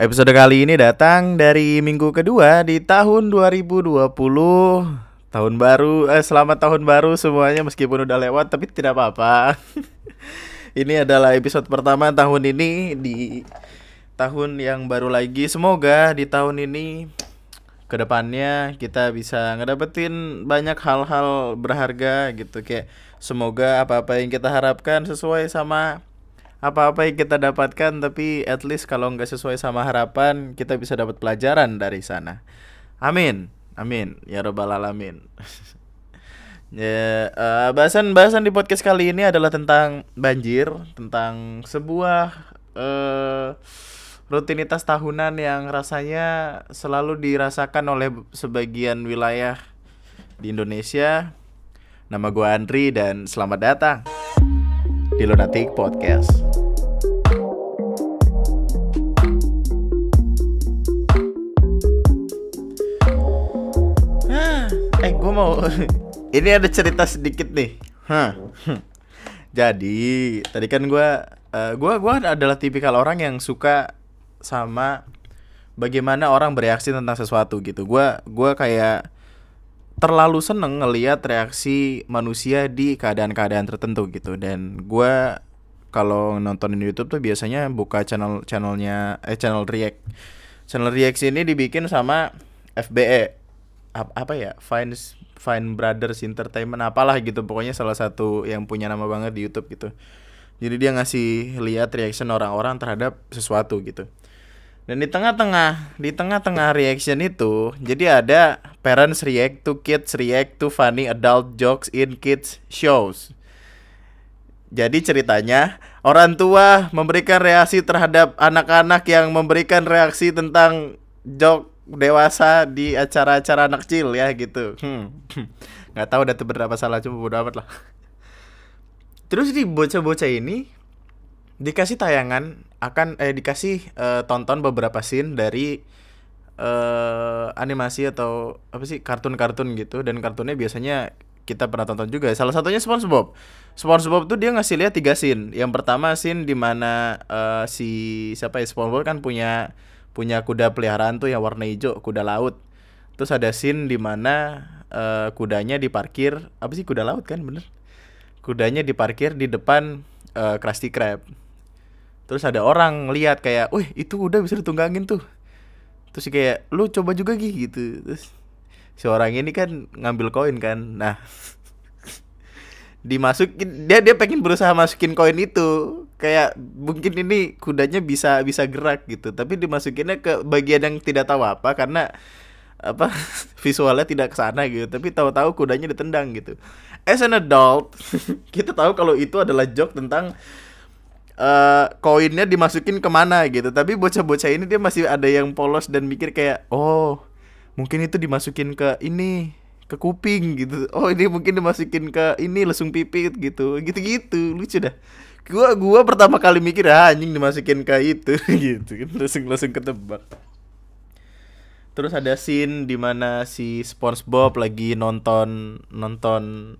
Episode kali ini datang dari minggu kedua di tahun 2020 Tahun baru, eh selamat tahun baru semuanya meskipun udah lewat tapi tidak apa-apa. Ini adalah episode pertama tahun ini di tahun yang baru lagi. Semoga di tahun ini ke depannya kita bisa ngedapetin banyak hal-hal berharga gitu. Kayak semoga apa-apa yang kita harapkan sesuai sama apa-apa yang kita dapatkan tapi at least kalau nggak sesuai sama harapan kita bisa dapat pelajaran dari sana. Amin. Amin. Ya robbal alamin. Ya uh, bahasan bahasan di podcast kali ini adalah tentang banjir tentang sebuah uh, rutinitas tahunan yang rasanya selalu dirasakan oleh sebagian wilayah di Indonesia. Nama gue Andri dan selamat datang di Lunatic Podcast. Gue mau ini ada cerita sedikit nih. Hah. Jadi tadi kan gue, uh, gue gue adalah tipikal orang yang suka sama bagaimana orang bereaksi tentang sesuatu gitu. Gue gue kayak terlalu seneng ngelihat reaksi manusia di keadaan-keadaan tertentu gitu dan gue kalau nontonin YouTube tuh biasanya buka channel channelnya eh channel react channel react ini dibikin sama FBE apa, apa ya Fine Fine Brothers Entertainment apalah gitu pokoknya salah satu yang punya nama banget di YouTube gitu jadi dia ngasih lihat reaction orang-orang terhadap sesuatu gitu dan di tengah-tengah, di tengah-tengah reaction itu, jadi ada parents react to kids react to funny adult jokes in kids shows. Jadi ceritanya orang tua memberikan reaksi terhadap anak-anak yang memberikan reaksi tentang joke dewasa di acara-acara anak kecil ya gitu. Hmm. Nggak tahu ada berapa salah cuma bodo amat lah. Terus di bocah-bocah ini dikasih tayangan akan eh dikasih uh, tonton beberapa scene dari uh, animasi atau apa sih kartun-kartun gitu dan kartunnya biasanya kita pernah tonton juga. Salah satunya SpongeBob. SpongeBob tuh dia ngasih lihat tiga scene. Yang pertama scene di mana uh, si siapa ya SpongeBob kan punya punya kuda peliharaan tuh yang warna hijau, kuda laut. Terus ada scene di mana uh, kudanya diparkir, apa sih kuda laut kan bener? Kudanya diparkir di depan uh, Krusty Krab. Terus ada orang lihat kayak wih itu udah bisa ditunggangin tuh. Terus kayak lu coba juga gih gitu. Terus si orang ini kan ngambil koin kan. Nah dimasukin dia dia pengen berusaha masukin koin itu kayak mungkin ini kudanya bisa bisa gerak gitu. Tapi dimasukinnya ke bagian yang tidak tahu apa karena apa visualnya tidak ke sana gitu. Tapi tahu-tahu kudanya ditendang gitu. As an adult kita tahu kalau itu adalah joke tentang uh, koinnya dimasukin ke mana gitu. Tapi bocah-bocah ini dia masih ada yang polos dan mikir kayak oh mungkin itu dimasukin ke ini ke kuping gitu. Oh ini mungkin dimasukin ke ini lesung pipit gitu. Gitu-gitu lucu dah gua gua pertama kali mikir ah, anjing dimasukin ke itu. Gitu kan langsung langsung ketebak. Terus ada scene di mana si SpongeBob lagi nonton nonton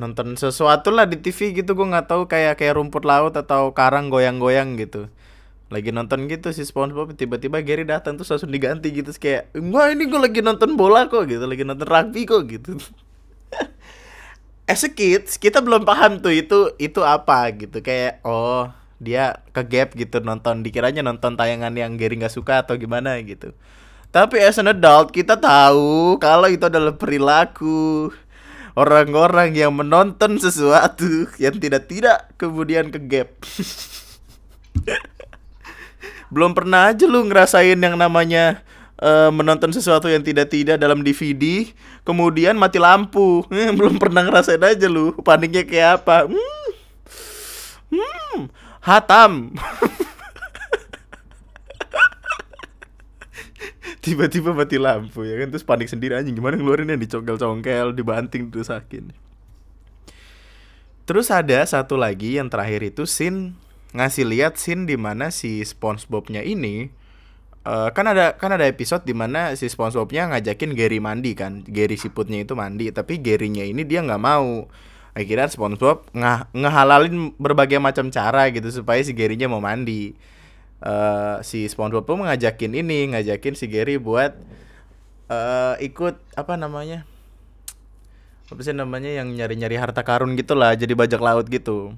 nonton sesuatu lah di TV gitu. Gue nggak tahu kayak kayak rumput laut atau karang goyang-goyang gitu. Lagi nonton gitu si SpongeBob tiba-tiba Gary datang tuh langsung diganti gitu. Kayak wah ini gue lagi nonton bola kok gitu. Lagi nonton rugby kok gitu as a kids kita belum paham tuh itu itu apa gitu. Kayak oh dia ke gap gitu nonton dikiranya nonton tayangan yang Gary nggak suka atau gimana gitu. Tapi as an adult kita tahu kalau itu adalah perilaku orang-orang yang menonton sesuatu yang tidak tidak kemudian ke gap. Belum pernah aja lu ngerasain yang namanya uh, menonton sesuatu yang tidak tidak dalam DVD kemudian mati lampu. Belum pernah ngerasain aja lu paniknya kayak apa. Hmm, hmm. Hatam. Tiba-tiba mati lampu ya kan? Terus panik sendiri anjing gimana ngeluarin yang dicongkel-congkel dibanting sakin terus ada satu lagi yang terakhir itu scene ngasih lihat scene di mana si SpongeBobnya ini uh, kan ada kan ada episode di mana si SpongeBobnya ngajakin Gary mandi kan. Gary siputnya itu mandi tapi Garynya ini dia nggak mau. Akhirnya SpongeBob nge ngehalalin berbagai macam cara gitu supaya si Garynya mau mandi. Uh, si SpongeBob tuh ngajakin ini ngajakin si Gary buat uh, ikut apa namanya apa sih namanya yang nyari-nyari harta karun gitulah jadi bajak laut gitu.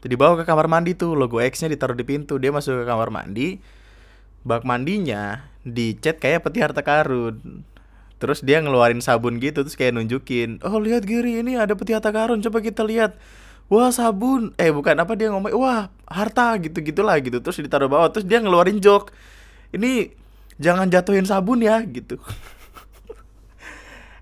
Jadi bawa ke kamar mandi tuh logo X-nya ditaruh di pintu dia masuk ke kamar mandi bak mandinya dicat kayak peti harta karun. Terus dia ngeluarin sabun gitu terus kayak nunjukin oh lihat Giri ini ada peti harta karun coba kita lihat. Wah sabun. Eh bukan apa dia ngomong wah harta gitu gitulah gitu. Terus ditaruh bawah terus dia ngeluarin jok. Ini jangan jatuhin sabun ya gitu.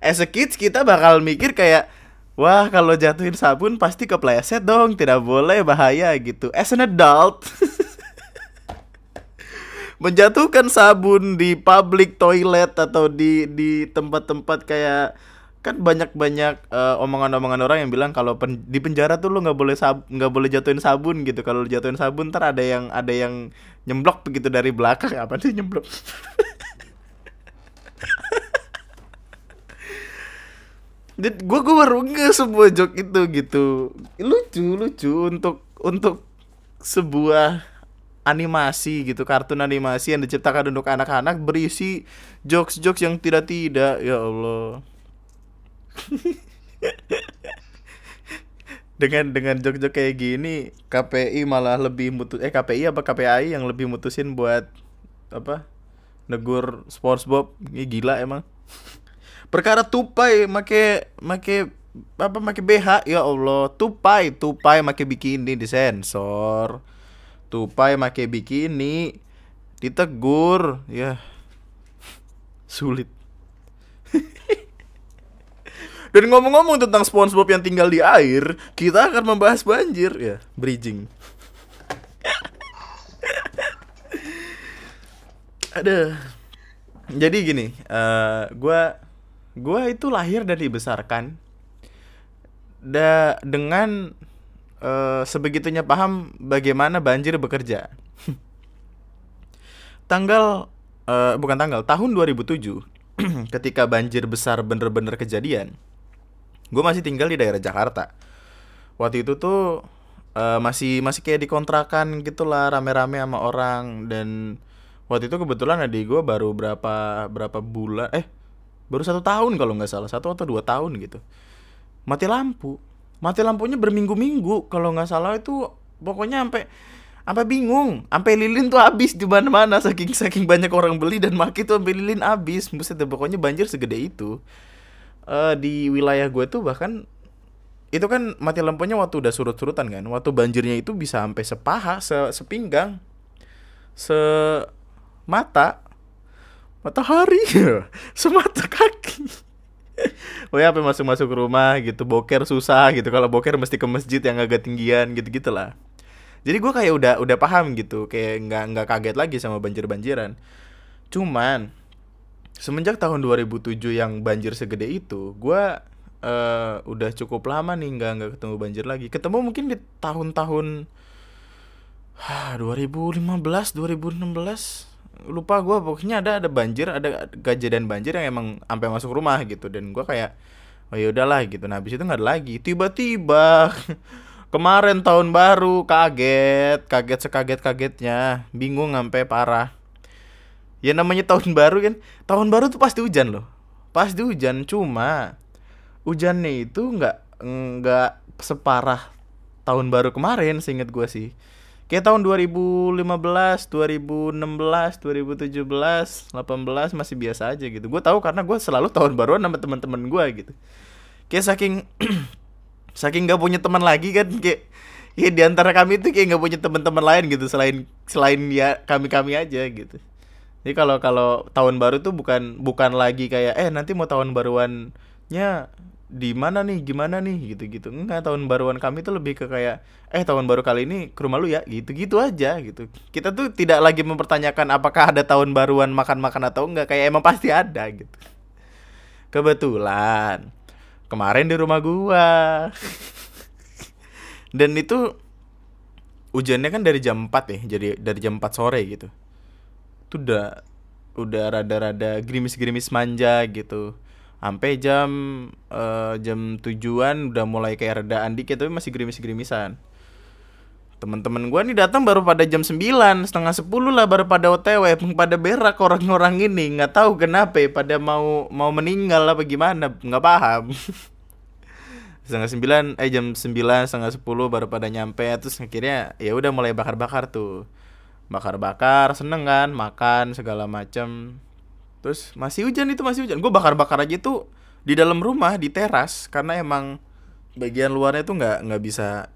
As a kids kita bakal mikir kayak wah kalau jatuhin sabun pasti kepleset dong tidak boleh bahaya gitu. As an adult menjatuhkan sabun di public toilet atau di di tempat-tempat kayak kan banyak-banyak uh, omongan-omongan orang yang bilang kalau pen, di penjara tuh lo nggak boleh sab nggak boleh jatuhin sabun gitu. Kalau jatuhin sabun ntar ada yang ada yang nyemblok begitu dari belakang. Apa sih nyemblok gue gue baru nge sebuah joke itu gitu. Lucu lucu untuk untuk sebuah animasi gitu kartun animasi yang diciptakan untuk anak-anak berisi jokes-jokes yang tidak tidak ya Allah. Dengan dengan jok-jok kayak gini KPI malah lebih mutus eh KPI apa KPI yang lebih mutusin buat apa negur SpongeBob. Ini gila emang. Perkara tupai make make apa make BH ya Allah. Tupai tupai make bikini disensor tupai make bikini ditegur. Ya sulit. Dan ngomong-ngomong tentang SpongeBob yang tinggal di air kita akan membahas banjir. Ya bridging. Ada. Jadi gini uh, gue gue itu lahir dan dibesarkan da dengan uh, sebegitunya paham bagaimana banjir bekerja. tanggal uh, bukan tanggal tahun 2007 ketika banjir besar bener-bener kejadian. Gue masih tinggal di daerah Jakarta. Waktu itu tuh uh, masih masih kayak dikontrakan gitulah rame-rame sama orang dan waktu itu kebetulan adik gue baru berapa berapa bulan eh baru satu tahun kalau nggak salah satu atau dua tahun gitu mati lampu mati lampunya berminggu-minggu. Kalau nggak salah itu pokoknya sampai sampai bingung. Sampai lilin tuh habis di mana-mana. Saking saking banyak orang beli dan maki tuh sampai lilin habis. Buset pokoknya banjir segede itu. Uh, di wilayah gue tuh bahkan itu kan mati lampunya waktu udah surut-surutan kan. Waktu banjirnya itu bisa sampai sepaha se sepinggang semata matahari semata kaki Oh ya, apa masuk masuk rumah gitu boker susah gitu. Kalau boker mesti ke masjid yang agak tinggian gitu gitulah. Jadi gue kayak udah udah paham gitu kayak nggak nggak kaget lagi sama banjir banjiran cuman semenjak tahun 2007 yang banjir segede itu gue uh, udah cukup lama nih nggak nggak ketemu banjir lagi. Ketemu mungkin di tahun-tahun 2015 2016 lupa gue pokoknya ada ada banjir ada kejadian banjir yang emang sampai masuk rumah gitu. Dan gue kayak oh ya udahlah gitu. Nah habis itu nggak ada lagi. Tiba-tiba kemarin tahun baru kaget kaget sekaget kagetnya bingung sampai parah. Ya namanya tahun baru kan tahun baru tuh pasti hujan loh. Pasti hujan cuma hujannya itu nggak nggak separah tahun baru kemarin seinget gue sih kayak tahun 2015, 2016, 2017, 18 masih biasa aja gitu. Gue tahu karena gue selalu tahun baruan sama teman-teman gue gitu. Kayak saking saking gak punya teman lagi kan kayak ya di antara kami itu kayak gak punya teman-teman lain gitu selain selain ya kami-kami aja gitu. Jadi kalau kalau tahun baru tuh bukan bukan lagi kayak eh nanti mau tahun baruannya di mana nih gimana nih gitu-gitu. Enggak tahun baruan kami tuh lebih ke kayak eh tahun baru kali ini ke rumah lu ya gitu-gitu aja gitu. Kita tuh tidak lagi mempertanyakan apakah ada tahun baruan makan-makan atau enggak kayak emang pasti ada gitu. Kebetulan kemarin di rumah gua. Dan itu hujannya kan dari jam 4 ya jadi dari jam 4 sore gitu. Itu udah udah rada-rada gerimis-gerimis manja gitu sampai jam uh, jam tujuan udah mulai kayak redaan dikit tapi masih gerimis-gerimisan. Teman-teman gua nih datang baru pada jam 9 setengah 10 lah baru pada otw pada berak orang-orang ini. Nggak tahu kenapa ya, pada mau mau meninggal apa gimana nggak paham. Setengah sembilan eh jam sembilan setengah sepuluh baru pada nyampe terus akhirnya ya udah mulai bakar-bakar tuh. Bakar-bakar seneng kan makan segala macam terus masih hujan itu masih hujan. Gue bakar-bakar aja tuh di dalam rumah di teras karena emang bagian luarnya tuh nggak nggak bisa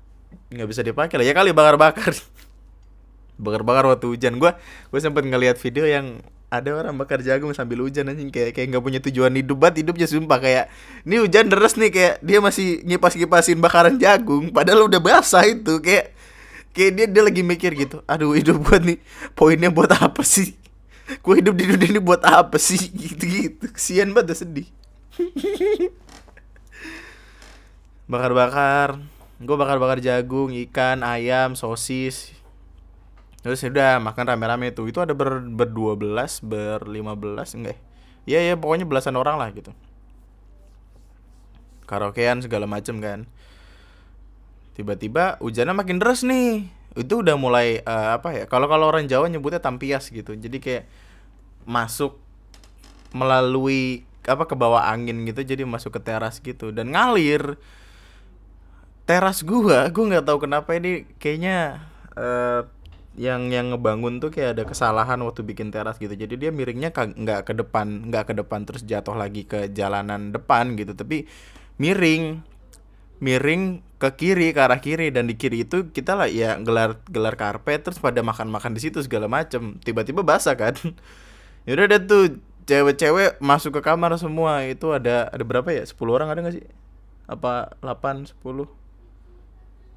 nggak bisa dipakai lah. Ya kali bakar-bakar. Bakar-bakar waktu hujan. Gue gue sempet ngeliat video yang ada orang bakar jagung sambil hujan anjing. Kayak kayak nggak punya tujuan hidup banget. Hidupnya sumpah kayak ini hujan deras nih. Kayak dia masih ngipas ngipasin bakaran jagung. Padahal udah basah itu. Kayak kayak dia dia lagi mikir gitu aduh hidup gue nih poinnya buat apa sih gue hidup di dunia ini buat apa sih? Gitu gitu kesian banget sedih. Bakar-bakar. Gue bakar-bakar jagung ikan ayam sosis. Terus ya udah makan rame-rame itu itu ada ber berdua belas berlima belas enggak ya? Ya pokoknya belasan orang lah gitu. Karaokean segala macem kan tiba-tiba hujannya makin deras nih. Itu udah mulai uh, apa ya kalau kalau orang Jawa nyebutnya tampias gitu. Jadi kayak masuk melalui apa ke bawah angin gitu jadi masuk ke teras gitu. Dan ngalir teras gua gua nggak tahu kenapa ini kayaknya uh, yang yang ngebangun tuh kayak ada kesalahan waktu bikin teras gitu. Jadi dia miringnya nggak ke depan nggak ke depan terus jatuh lagi ke jalanan depan gitu. Tapi miring miring ke kiri ke arah kiri dan di kiri itu kita lah ya gelar gelar karpet terus pada makan makan di situ segala macem. Tiba-tiba basah kan? Yaudah ada tuh cewek-cewek masuk ke kamar semua. Itu ada ada berapa ya? 10 orang ada nggak sih? Apa 8 10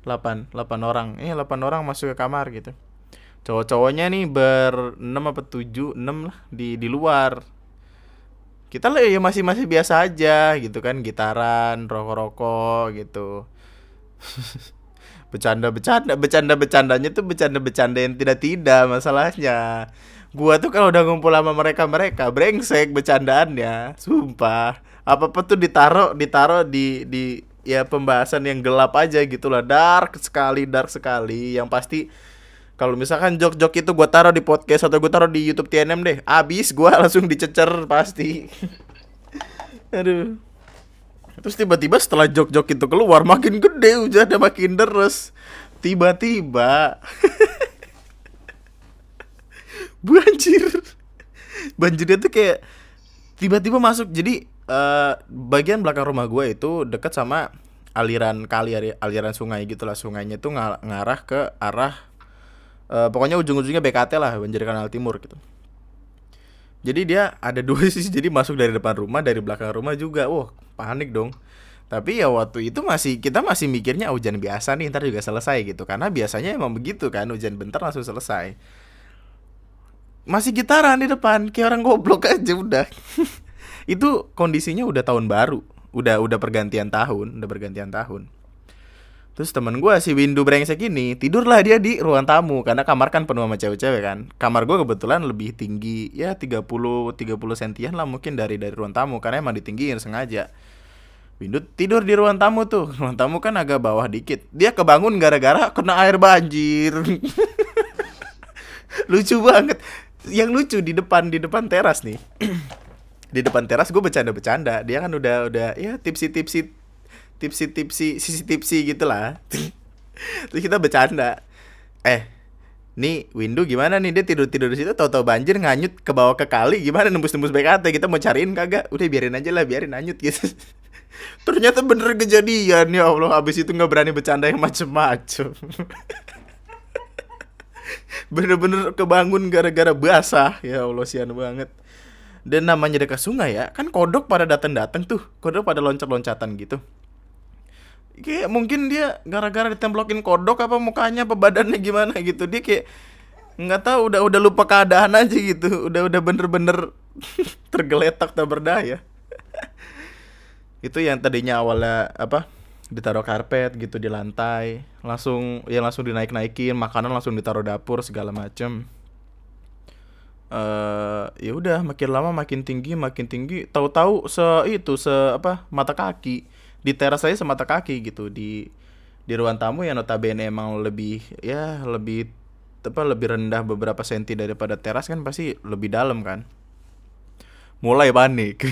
8 8 orang. Eh 8 orang masuk ke kamar gitu. Cowok-cowoknya nih ber 6 apa 7 6 lah di di luar kita lah ya masih masih biasa aja gitu kan gitaran rokok-rokok gitu. Bercanda bercanda bercanda bercandanya tuh bercanda bercanda yang tidak tidak masalahnya. Gua tuh kalau udah ngumpul sama mereka mereka brengsek bercandaannya sumpah. Apa apa tuh ditaruh ditaruh di di ya pembahasan yang gelap aja gitu lah. Dark sekali dark sekali. Yang pasti kalau misalkan jok-jok itu gue taruh di podcast atau gue taruh di YouTube TNM deh abis gue langsung dicecer pasti. Aduh. Terus tiba-tiba setelah jok-jok itu keluar makin gede hujannya makin deres. Tiba-tiba banjir. Banjirnya tuh kayak tiba-tiba masuk. Jadi uh, bagian belakang rumah gue itu dekat sama aliran kali aliran sungai gitulah sungainya tuh ng ngarah ke arah uh, pokoknya ujung-ujungnya BKT lah banjir kanal timur gitu. Jadi dia ada dua sisi jadi masuk dari depan rumah dari belakang rumah juga. Wah panik dong. Tapi ya waktu itu masih kita masih mikirnya hujan biasa nih ntar juga selesai gitu. Karena biasanya emang begitu kan hujan bentar langsung selesai. Masih gitaran di depan kayak orang goblok aja udah. Itu kondisinya udah tahun baru. Udah udah pergantian tahun udah pergantian tahun terus temen gue si Windu brengsek ini tidurlah dia di ruang tamu karena kamar kan penuh sama cewek-cewek kan. Kamar gue kebetulan lebih tinggi ya 30 30 sentian lah mungkin dari dari ruang tamu karena emang ditinggiin sengaja. Windu tidur di ruang tamu tuh ruang tamu kan agak bawah dikit. Dia kebangun gara-gara kena air banjir. Lucu banget. Yang lucu di depan di depan teras nih. Di depan teras gue bercanda-bercanda. Dia kan udah udah ya tipsi-tipsi tipsi-tipsi sisi tipsi gitu lah terus kita bercanda. Eh nih Windu gimana nih? Dia tidur tidur di situ tahu-tahu banjir nganyut ke bawah ke kali. Gimana nembus nembus BKT kita mau cariin kagak? Udah biarin aja lah biarin nganyut gitu. Ternyata bener kejadian. Ya Allah habis itu nggak berani bercanda yang macem-macem. Bener-bener kebangun gara-gara basah. Ya Allah sian banget. Dan namanya dekat sungai ya kan kodok pada datang-datang tuh. Kodok pada loncat-loncatan gitu kayak mungkin dia gara-gara ditemblokin kodok apa mukanya apa badannya gimana gitu. Dia kayak nggak tahu udah udah lupa keadaan aja gitu. Udah udah bener-bener tergeletak tak berdaya. Itu yang tadinya awalnya apa ditaruh karpet gitu di lantai. Langsung ya langsung dinaik naikin makanan langsung ditaruh dapur segala macem. Uh, ya udah makin lama makin tinggi makin tinggi. Tahu-tahu se itu se apa mata kaki di teras saya semata kaki gitu. Di di ruang tamu yang notabene emang lebih ya lebih apa lebih rendah beberapa senti daripada teras kan pasti lebih dalam kan. Mulai panik.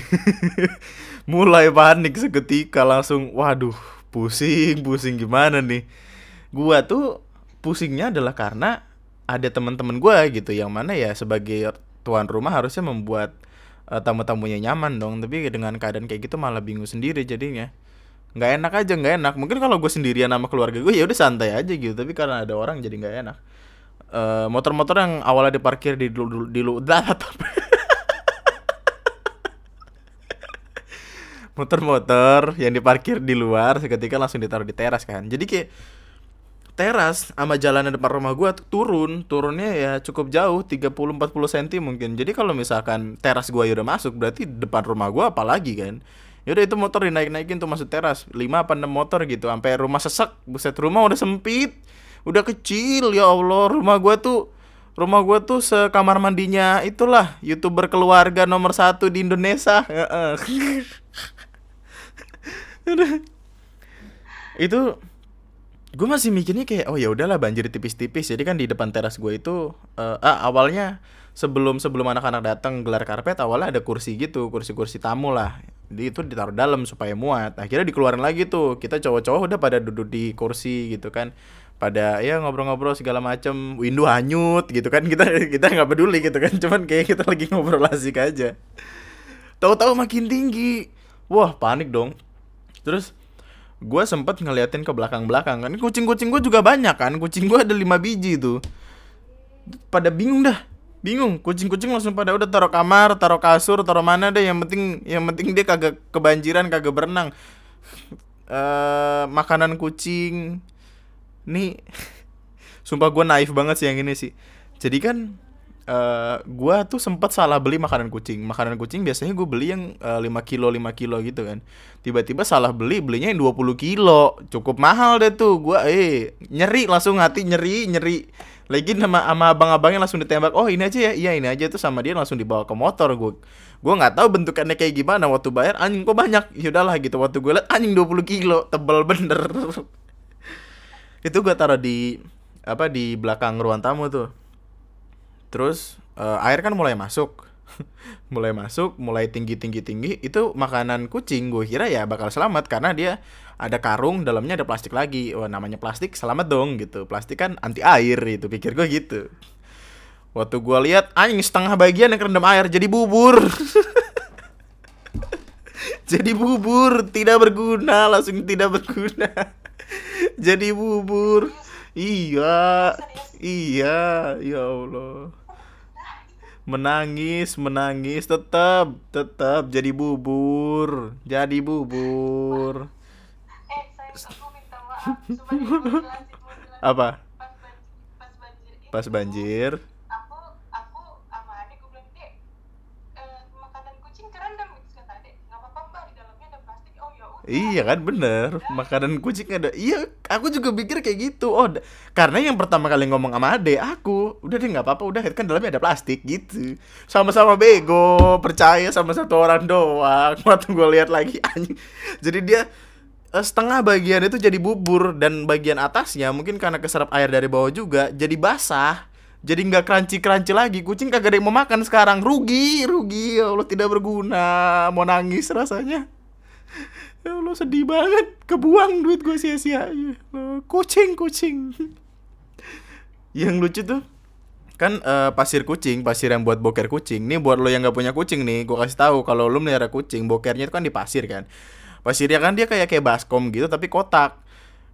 Mulai panik seketika langsung waduh pusing pusing gimana nih? Gua tuh pusingnya adalah karena ada teman-teman gua gitu yang mana ya sebagai tuan rumah harusnya membuat uh, tamu-tamunya nyaman dong. Tapi dengan keadaan kayak gitu malah bingung sendiri jadinya nggak enak aja nggak enak. Mungkin kalau gue sendirian sama keluarga gue ya udah santai aja gitu. Tapi karena ada orang jadi nggak enak. Uh, motor-motor yang awalnya diparkir di dulu di lu motor-motor yang diparkir di luar seketika langsung ditaruh di teras kan. Jadi kayak teras sama jalanan depan rumah tuh turun. Turunnya ya cukup jauh 30-40 cm mungkin. Jadi kalau misalkan teras gua ya udah masuk berarti depan rumah gua apalagi kan Yaudah itu motor dinaik-naikin tuh masuk teras. 5 apa 6 motor gitu Sampai rumah sesek. Buset rumah udah sempit. Udah kecil ya Allah. Rumah gua tuh Rumah gua tuh sekamar mandinya Itulah Youtuber keluarga nomor satu di Indonesia. Itu gue masih mikirnya kayak oh ya udahlah banjir tipis-tipis. Jadi kan di depan teras gue itu uh, ah, awalnya sebelum sebelum anak-anak datang gelar karpet awalnya ada kursi gitu kursi-kursi tamu lah itu ditaruh dalam supaya muat. Akhirnya dikeluarin lagi tuh. Kita cowok-cowok udah pada duduk di kursi gitu kan. Pada ya ngobrol-ngobrol segala macem. Window hanyut gitu kan. Kita kita nggak peduli gitu kan. Cuman kayak kita lagi ngobrol asik aja. Tahu-tahu makin tinggi. Wah panik dong. Terus gue sempet ngeliatin ke belakang-belakang kan. Kucing-kucing gue juga banyak kan. Kucing gue ada lima biji tuh. Pada bingung dah bingung kucing-kucing langsung pada udah taruh kamar taruh kasur taruh mana deh yang penting yang penting dia kagak kebanjiran kagak berenang. Uh, makanan kucing. Nih sumpah gue naif banget sih yang ini sih. Jadi kan uh, gua tuh sempat salah beli makanan kucing. Makanan kucing biasanya gue beli yang uh, 5 kilo 5 kilo gitu kan. Tiba-tiba salah beli, belinya yang 20 kilo. Cukup mahal deh tuh. Gua eh nyeri langsung hati nyeri, nyeri. Lagi sama sama abang-abangnya langsung ditembak. Oh, ini aja ya. Iya, ini aja tuh sama dia langsung dibawa ke motor gue. Gue nggak tahu bentukannya kayak gimana waktu bayar anjing kok banyak. Ya udahlah gitu waktu gue liat anjing 20 kilo, tebel bener. Itu gue taruh di apa di belakang ruang tamu tuh terus uh, air kan mulai masuk. Mulai masuk mulai tinggi tinggi tinggi itu makanan kucing gue kira ya bakal selamat karena dia ada karung dalamnya ada plastik lagi. Wah namanya plastik selamat dong gitu. Plastik kan anti air itu pikir gue gitu. Waktu gue lihat anjing setengah bagian yang kerendam air jadi bubur. Jadi bubur tidak berguna langsung tidak berguna. Jadi bubur. Iya iya ya Allah menangis menangis tetap tetap jadi bubur jadi bubur. Eh, apa? Pas banjir Iya kan bener. Makanan kucing ada. Iya aku juga pikir kayak gitu. Oh karena yang pertama kali ngomong sama ade Aku Udah deh gak apa-apa Udah kan dalamnya ada plastik gitu. Sama-sama bego Percaya sama satu orang doang. Waktu gue lihat lagi Jadi dia eh, Setengah bagian itu jadi bubur Dan bagian atasnya Mungkin karena keserap air dari bawah juga Jadi basah. Jadi nggak crunchy crunchy lagi. Kucing kagak ada yang mau makan sekarang. Rugi rugi. Ya Allah tidak berguna. Mau nangis rasanya ya Allah sedih banget. Kebuang duit gue sia-sia. Ya kucing kucing. Yang lucu tuh kan uh, pasir kucing pasir yang buat boker kucing. Nih buat lo yang nggak punya kucing nih gue kasih tahu kalau lo melihara kucing bokernya itu kan di pasir kan. Pasirnya kan dia kayak kayak baskom gitu tapi kotak.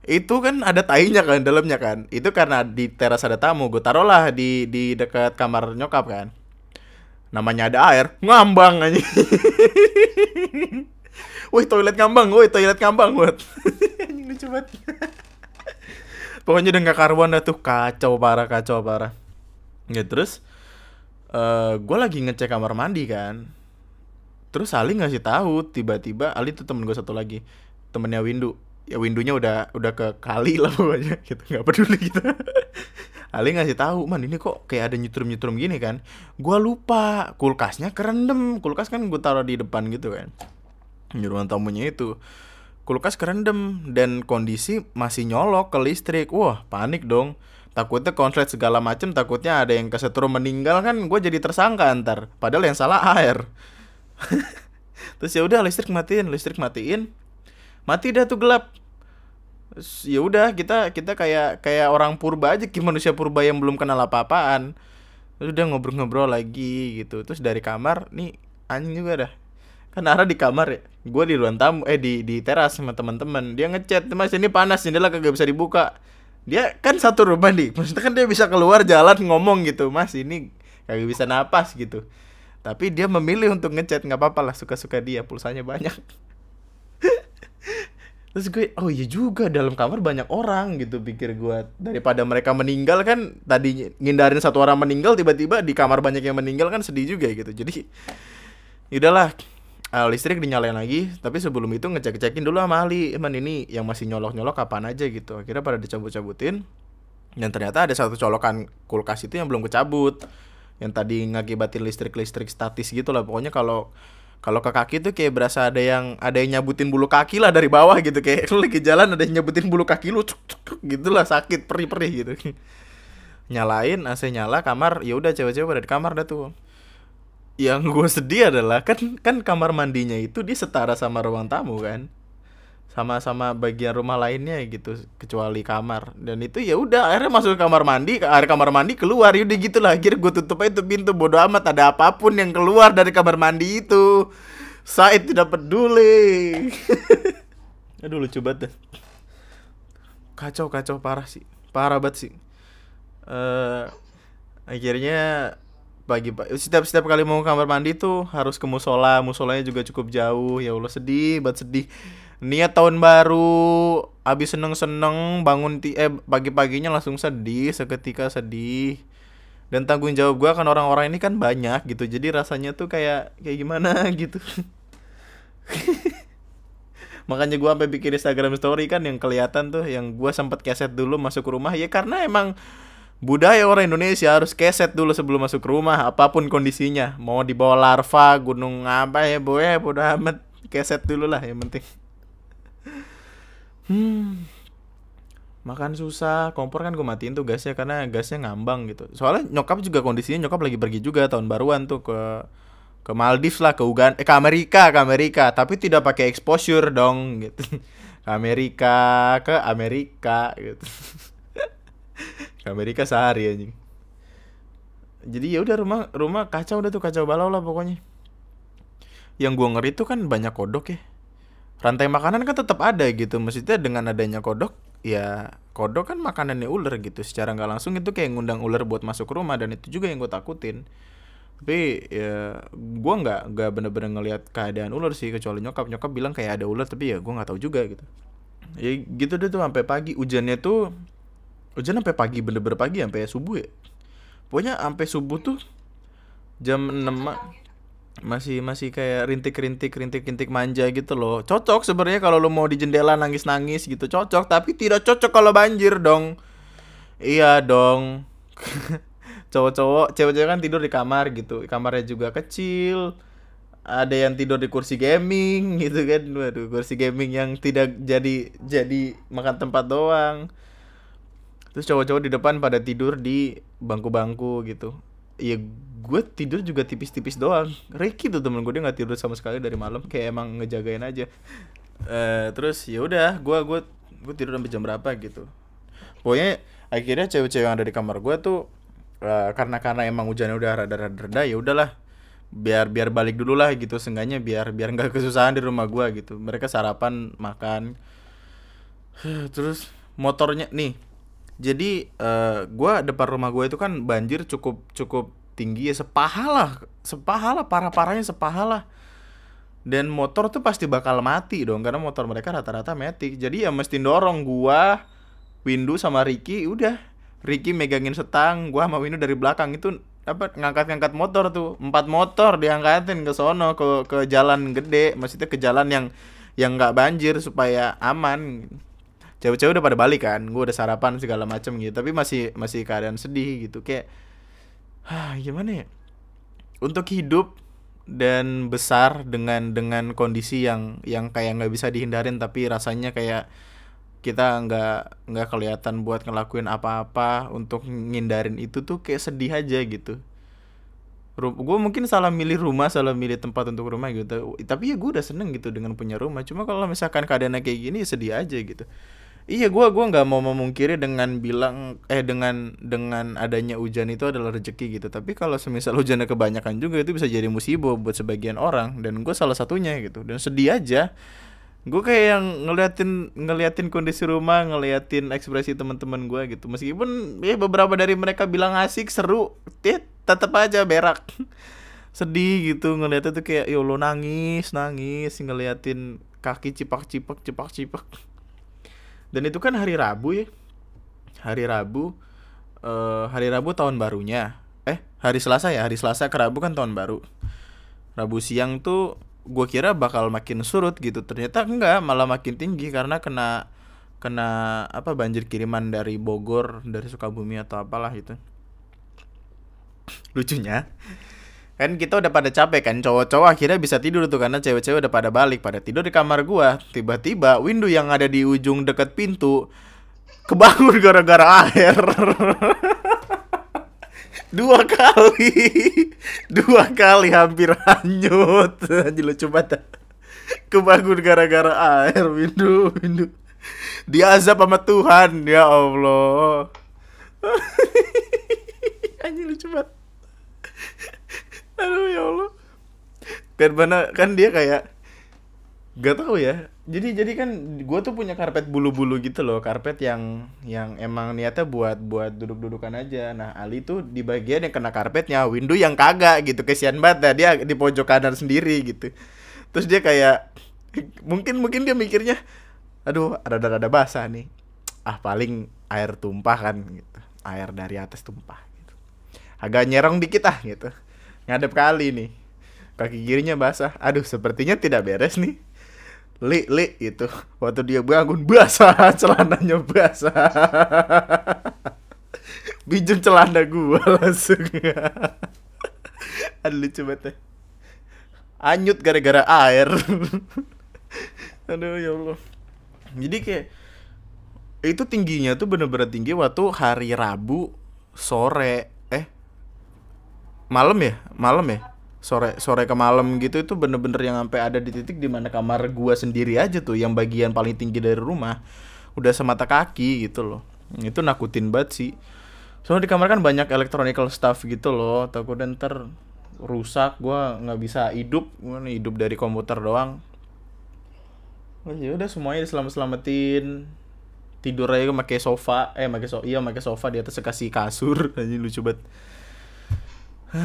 Itu kan ada tainya kan dalamnya kan. Itu karena di teras ada tamu gue taruh lah di di dekat kamar nyokap kan. Namanya ada air ngambang aja Wih toilet ngambang, wih toilet ngambang buat. Anjing lucu banget. Pokoknya udah gak karuan dah tuh. Kacau parah kacau parah. Ya terus uh, eh, gue lagi ngecek kamar mandi kan. Terus Ali ngasih tahu tiba-tiba Ali tuh temen gue satu lagi. Temennya Windu. Ya windunya udah udah ke kali lah pokoknya. Gitu nggak peduli gitu Ali ngasih tahu man ini kok kayak ada nyetrum nyetrum gini kan? Gua lupa. Kulkasnya kerendam kulkas kan gue taruh di depan gitu kan di ruang tamunya itu kulkas kerendam dan kondisi masih nyolok ke listrik. Wah panik dong. Takutnya konslet segala macem takutnya ada yang kesetrum meninggal kan gue jadi tersangka antar. Padahal yang salah air. Terus ya udah listrik matiin listrik matiin. Mati dah tuh gelap. Ya udah kita kita kayak kayak orang purba aja kayak manusia purba yang belum kenal apa-apaan. Terus udah ngobrol-ngobrol lagi gitu. Terus dari kamar nih anjing juga dah. Kan Ara di kamar ya gue di ruang tamu eh di di teras sama teman-teman. Dia ngechat mas ini panas jendela kagak bisa dibuka. Dia kan satu rumah nih maksudnya kan dia bisa keluar jalan ngomong gitu mas ini kagak bisa napas gitu. Tapi dia memilih untuk ngechat nggak apa-apa lah suka-suka dia pulsanya banyak. Terus gue oh iya juga dalam kamar banyak orang gitu pikir gue daripada mereka meninggal kan tadi ngindarin satu orang meninggal tiba-tiba di kamar banyak yang meninggal kan sedih juga gitu. Jadi yaudahlah uh, listrik dinyalain lagi tapi sebelum itu ngecek-cekin dulu sama ahli emang ini yang masih nyolok-nyolok kapan aja gitu. Akhirnya pada dicabut-cabutin dan ternyata ada satu colokan kulkas itu yang belum kecabut yang tadi ngakibatin listrik-listrik statis gitu lah. Pokoknya kalau kalau ke kaki tuh kayak berasa ada yang ada yang nyabutin bulu kaki lah dari bawah gitu. Kayak lu lagi jalan ada yang nyabutin bulu kaki lu cuk, cuk, gitu lah sakit perih-perih gitu. Nyalain AC nyala kamar ya udah cewek-cewek pada di kamar dah tuh yang gue sedih adalah kan kan kamar mandinya itu dia setara sama ruang tamu kan? Sama-sama bagian rumah lainnya gitu kecuali kamar. Dan itu ya udah akhirnya masuk ke kamar mandi akhir kamar mandi keluar. Yaudah gitu lah akhirnya gue tutup aja itu pintu bodo amat ada apa pun yang keluar dari kamar mandi itu. Saya tidak peduli aduh lucu banget kacau kacau parah sih. Parah banget sih. Uh, akhirnya pagi pak setiap setiap kali mau ke kamar mandi tuh harus ke musola. Musolanya juga cukup jauh. Ya allah sedih banget sedih. Niat tahun baru abis seneng seneng bangun ti eh pagi paginya langsung sedih seketika sedih. Dan tanggung jawab gue kan orang-orang ini kan banyak gitu. Jadi rasanya tuh kayak kayak gimana gitu. Makanya gue sampai bikin Instagram story kan yang kelihatan tuh yang gue sempat keset dulu masuk rumah. Ya karena emang budaya orang Indonesia harus keset dulu sebelum masuk rumah apa pun kondisinya. Mau dibawa larva gunung apa ya boy ya bodo amat. Keset dulu lah yang penting. Hmm. Makan susah kompor kan gue matiin tuh gasnya karena gasnya ngambang gitu. Soalnya nyokap juga kondisinya nyokap lagi pergi juga tahun baruan tuh ke ke Maldives lah ke Uganda eh ke Amerika ke Amerika. Tapi tidak pakai exposure dong gitu. Ke Amerika ke Amerika gitu Amerika sehari anjing. Jadi ya udah rumah rumah kacau udah tuh kacau balau lah pokoknya. Yang gua ngeri tuh kan banyak kodok ya. Rantai makanan kan tetap ada gitu. Maksudnya dengan adanya kodok ya kodok kan makanannya ular gitu. Secara nggak langsung itu kayak ngundang ular buat masuk rumah dan itu juga yang gue takutin. Tapi ya gue nggak nggak bener-bener ngelihat keadaan ular sih kecuali nyokap. Nyokap bilang kayak ada ular tapi ya gue nggak tahu juga gitu. Ya gitu deh tuh sampai pagi. Hujannya tuh hujan sampai pagi bener-bener pagi sampai subuh ya. Pokoknya sampai subuh tuh jam 6 masih masih kayak rintik-rintik rintik-rintik manja gitu loh. Cocok sebenarnya kalau lo mau di jendela nangis-nangis gitu cocok. Tapi tidak cocok kalau banjir dong. Iya dong. Cowok-cowok cewek-cewek kan tidur di kamar gitu. Kamarnya juga kecil. Ada yang tidur di kursi gaming gitu kan. Waduh kursi gaming yang tidak jadi jadi makan tempat doang terus cowok-cowok di depan pada tidur di bangku-bangku gitu. Ya gue tidur juga tipis-tipis doang. Ricky tuh temen gue dia nggak tidur sama sekali dari malam. Kayak emang ngejagain aja. Uh, terus ya udah gue gue gue tidur sampai jam berapa gitu. Pokoknya akhirnya cewek-cewek yang ada di kamar gue tuh uh, karena karena emang hujannya udah rada-rada ya udahlah. Biar biar balik dulu lah gitu seenggaknya biar biar nggak kesusahan di rumah gue gitu. Mereka sarapan makan. Terus motornya nih jadi uh, gua depan rumah gue itu kan banjir cukup cukup tinggi ya sepahala sepahala parah parahnya sepahala dan motor tuh pasti bakal mati dong karena motor mereka rata-rata metik. Jadi ya mesti dorong gua Windu sama Ricky udah. Ricky megangin setang gua sama Windu dari belakang. Itu apa ngangkat-ngangkat motor tuh. Empat motor diangkatin ke sono ke ke jalan gede. Maksudnya ke jalan yang yang nggak banjir supaya aman cewek-cewek udah pada balik kan gue udah sarapan segala macam gitu tapi masih masih keadaan sedih gitu kayak ah gimana ya? Untuk hidup dan besar dengan dengan kondisi yang yang kayak nggak bisa dihindarin tapi rasanya kayak kita nggak nggak kelihatan buat ngelakuin apa-apa untuk ngindarin itu tuh kayak sedih aja gitu. Gue mungkin salah milih rumah salah milih tempat untuk rumah gitu tapi ya gue udah seneng gitu dengan punya rumah cuma kalau misalkan keadaannya kayak gini ya sedih aja gitu iya gue gua nggak mau memungkiri dengan bilang eh dengan dengan adanya hujan itu adalah rezeki gitu. Tapi kalau semisal hujannya kebanyakan juga itu bisa jadi musibah buat sebagian orang. Dan gue salah satunya gitu. Dan sedih aja. Gue kayak yang ngeliatin ngeliatin kondisi rumah ngeliatin ekspresi teman-teman gue gitu. Meskipun ya beberapa dari mereka bilang asik seru tit tetap aja berak. Sedih gitu ngeliatnya tuh kayak yo lo nangis nangis. Ngeliatin kaki cipak cipak cipak cipak dan itu kan hari Rabu ya. Hari Rabu uh, hari Rabu tahun barunya. Eh hari Selasa ya? Hari Selasa ke Rabu kan tahun baru. Rabu siang tuh gue kira bakal makin surut gitu. Ternyata enggak malah makin tinggi karena kena kena apa banjir kiriman dari Bogor dari Sukabumi atau apalah itu. Lucunya kan kita udah pada capek kan cowok-cowok akhirnya bisa tidur tuh karena cewek-cewek udah pada balik pada tidur di kamar gua. Tiba-tiba window yang ada di ujung dekat pintu kebangun gara-gara air. Dua kali. Dua kali hampir hanyut. Aja lu coba tak kebangun gara-gara air window window diazab sama Tuhan ya Allah. Anjing lucu banget aduh ya Allah. Kan kan dia kayak gak tahu ya. Jadi jadi kan gue tuh punya karpet bulu-bulu gitu loh. Karpet yang yang emang niatnya buat buat duduk-dudukan aja. Nah Ali tuh di bagian yang kena karpetnya window yang kagak gitu. Kesian banget. Dah dia di pojok kanan sendiri gitu. Terus dia kayak mungkin mungkin dia mikirnya aduh ada ada ada basah nih. Ah paling air tumpah kan gitu. Air dari atas tumpah agak nyerong dikit ah gitu ngadep kali nih. Kaki kirinya basah. Aduh sepertinya tidak beres nih. Li li itu waktu dia bangun basah. Celananya basah. Bijum celana gua langsung. Aduh lucu banget anyut gara-gara air. Aduh ya Allah. Jadi kayak itu tingginya tuh bener-bener tinggi waktu hari Rabu sore malam ya? Malam ya? Sore sore ke malam gitu itu bener-bener yang sampai ada di titik di mana kamar gua sendiri aja tuh yang bagian paling tinggi dari rumah. Udah semata kaki gitu loh. Itu nakutin banget sih. Soalnya di kamar kan banyak electronical stuff gitu loh. Takutnya ntar rusak gua nggak bisa hidup. Gua hidup dari komputer doang. Oh, ya udah semuanya diselamat selamatin tidur aja pakai sofa. Eh pakai so iya pakai sofa di atas kasih kasur. Aja lucu banget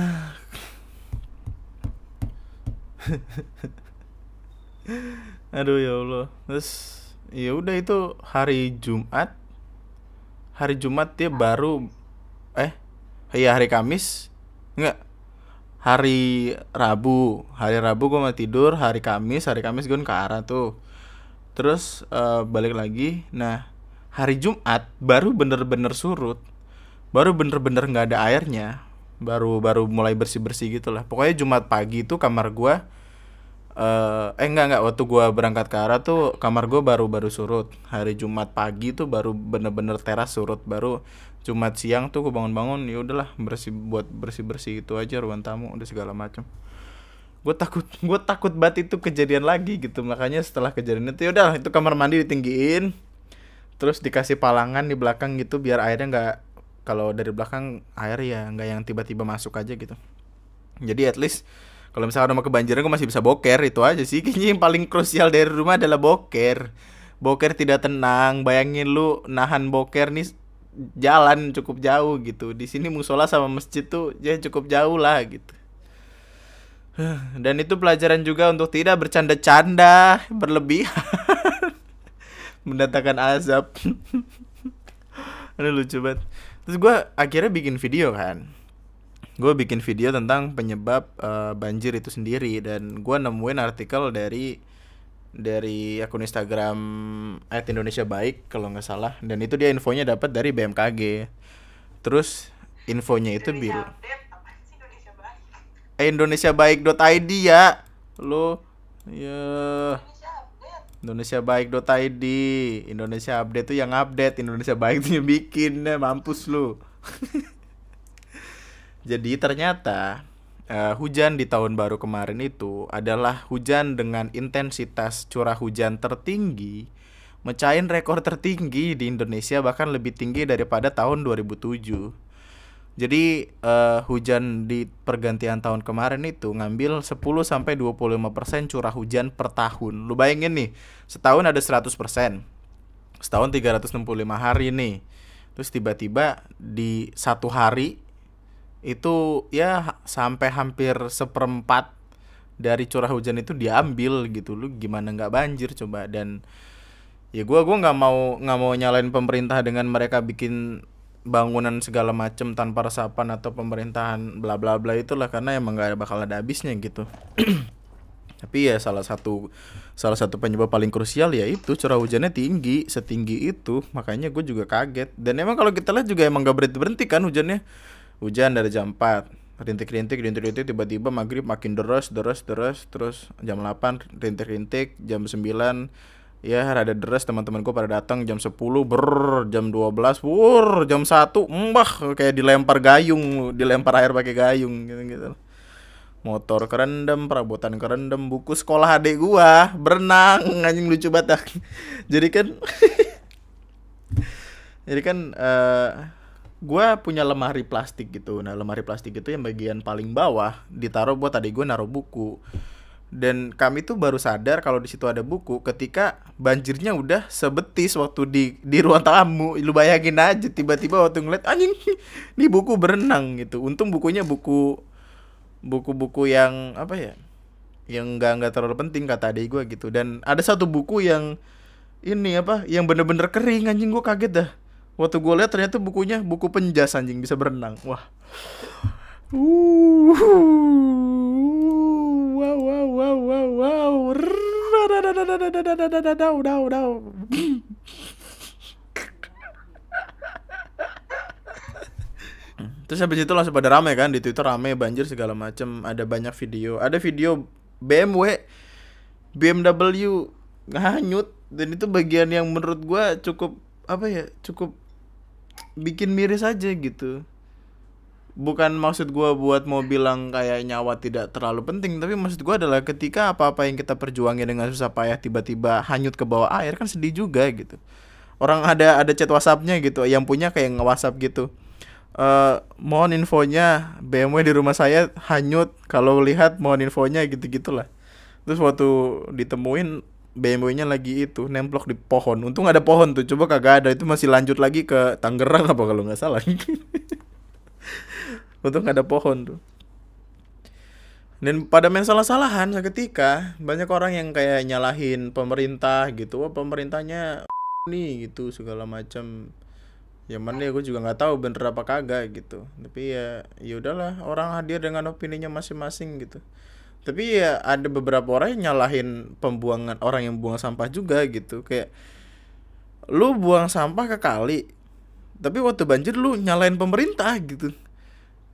Aduh ya Allah. Terus ya udah itu hari Jumat. Hari Jumat dia baru eh iya hari Kamis. Enggak. Hari Rabu, hari Rabu gue mau tidur, hari Kamis, hari Kamis gue ke arah tuh. Terus uh, balik lagi. Nah, hari Jumat baru bener-bener surut. Baru bener-bener nggak -bener ada airnya baru baru mulai bersih bersih gitu lah pokoknya jumat pagi itu kamar gua uh, eh enggak enggak. Waktu gua berangkat ke arah tuh kamar gua baru baru surut. Hari jumat pagi tuh baru bener-bener teras surut. Baru jumat siang tuh gua bangun-bangun ya udahlah bersih buat bersih bersih itu aja ruang tamu udah segala macam gue takut gue takut banget itu kejadian lagi gitu. Makanya setelah kejadian itu ya udah itu kamar mandi ditinggiin. Terus dikasih palangan di belakang gitu biar airnya nggak kalau dari belakang air ya nggak yang tiba-tiba masuk aja gitu. Jadi at least kalau misalnya mau kebanjiran gue masih bisa boker itu aja sih. Kayaknya yang paling krusial dari rumah adalah boker. Boker tidak tenang bayangin lu nahan boker nih jalan cukup jauh gitu. Di sini musola sama masjid tuh ya cukup jauh lah gitu. Dan itu pelajaran juga untuk tidak bercanda-canda berlebihan. Mendatangkan azab. Ini lucu banget terus gue akhirnya bikin video kan. Gue bikin video tentang penyebab uh, banjir itu sendiri dan gue nemuin artikel dari dari akun Instagram at Indonesia Baik kalau nggak salah dan itu dia infonya dapat dari BMKG terus infonya itu biru eh, indonesiabaik.id ya. Lu ya indonesiabaik.id Indonesia update tuh yang update. Indonesia baik tuh yang bikin. Ya mampus lu. Jadi ternyata uh, hujan di tahun baru kemarin itu adalah hujan dengan intensitas curah hujan tertinggi mecahin rekor tertinggi di Indonesia bahkan lebih tinggi daripada tahun 2007 jadi uh, hujan di pergantian tahun kemarin itu ngambil 10 sampai 25% curah hujan per tahun. Lu bayangin nih, setahun ada 100%. Setahun 365 hari nih. Terus tiba-tiba di satu hari itu ya sampai hampir seperempat dari curah hujan itu diambil gitu lu gimana nggak banjir coba dan ya gua gua nggak mau nggak mau nyalain pemerintah dengan mereka bikin bangunan segala macam tanpa resapan atau pemerintahan bla bla bla itulah karena emang gak bakal ada habisnya gitu. Tapi ya salah satu salah satu penyebab paling krusial ya itu curah hujannya tinggi setinggi itu. Makanya gue juga kaget. Dan emang kalau kita lihat juga emang gak berhenti berhenti kan hujannya. Hujan dari jam 4 rintik-rintik rintik-rintik tiba-tiba maghrib makin deras deras deras terus jam 8 rintik-rintik jam 9 ya rada deras teman-temanku pada datang jam 10 ber jam 12 wur jam 1 mbah kayak dilempar gayung dilempar air pakai gayung gitu gitu motor kerendam perabotan kerendam buku sekolah adik gua berenang anjing lucu banget jadi kan jadi kan uh, gua punya lemari plastik gitu. Nah lemari plastik itu yang bagian paling bawah ditaruh buat adik gua naruh buku dan kami tuh baru sadar kalau di situ ada buku ketika banjirnya udah sebetis waktu di di ruang tamu. Lu bayangin aja tiba-tiba waktu ngeliat anjing di buku berenang gitu. Untung bukunya buku buku-buku yang apa ya yang nggak nggak terlalu penting kata adik gue gitu. Dan ada satu buku yang ini apa yang bener-bener kering anjing gue kaget dah. Waktu gue lihat ternyata bukunya buku penjas anjing bisa berenang. Wah. Uh wow wow wow wow wow. Terus habis itu langsung pada rame kan di Twitter rame banjir segala macem ada banyak video ada video BMW BMW hanyut dan itu bagian yang menurut gue cukup apa ya cukup bikin miris aja gitu bukan maksud gue buat mau bilang kayak nyawa tidak terlalu penting tapi maksud gue adalah ketika apa-apa yang kita perjuangin dengan susah payah tiba-tiba hanyut ke bawah air kan sedih juga gitu. Orang ada ada chat WhatsAppnya gitu yang punya kayak nge WhatsApp gitu. Uh, mohon infonya BMW di rumah saya hanyut kalau lihat mohon infonya gitu gitulah terus waktu ditemuin BMW-nya lagi itu nemplok di pohon. Untung ada pohon tuh coba kagak ada itu masih lanjut lagi ke Tangerang apa kalau nggak salah Untung gak ada pohon tuh. Dan pada main salah-salahan seketika banyak orang yang kayak nyalahin pemerintah gitu. Wah, pemerintahnya nih gitu segala macam. Ya mana ya gue juga nggak tahu bener apa kagak gitu. Tapi ya ya udahlah orang hadir dengan opininya masing-masing gitu. Tapi ya ada beberapa orang yang nyalahin pembuangan orang yang buang sampah juga gitu. Kayak lu buang sampah ke kali. Tapi waktu banjir lu nyalain pemerintah gitu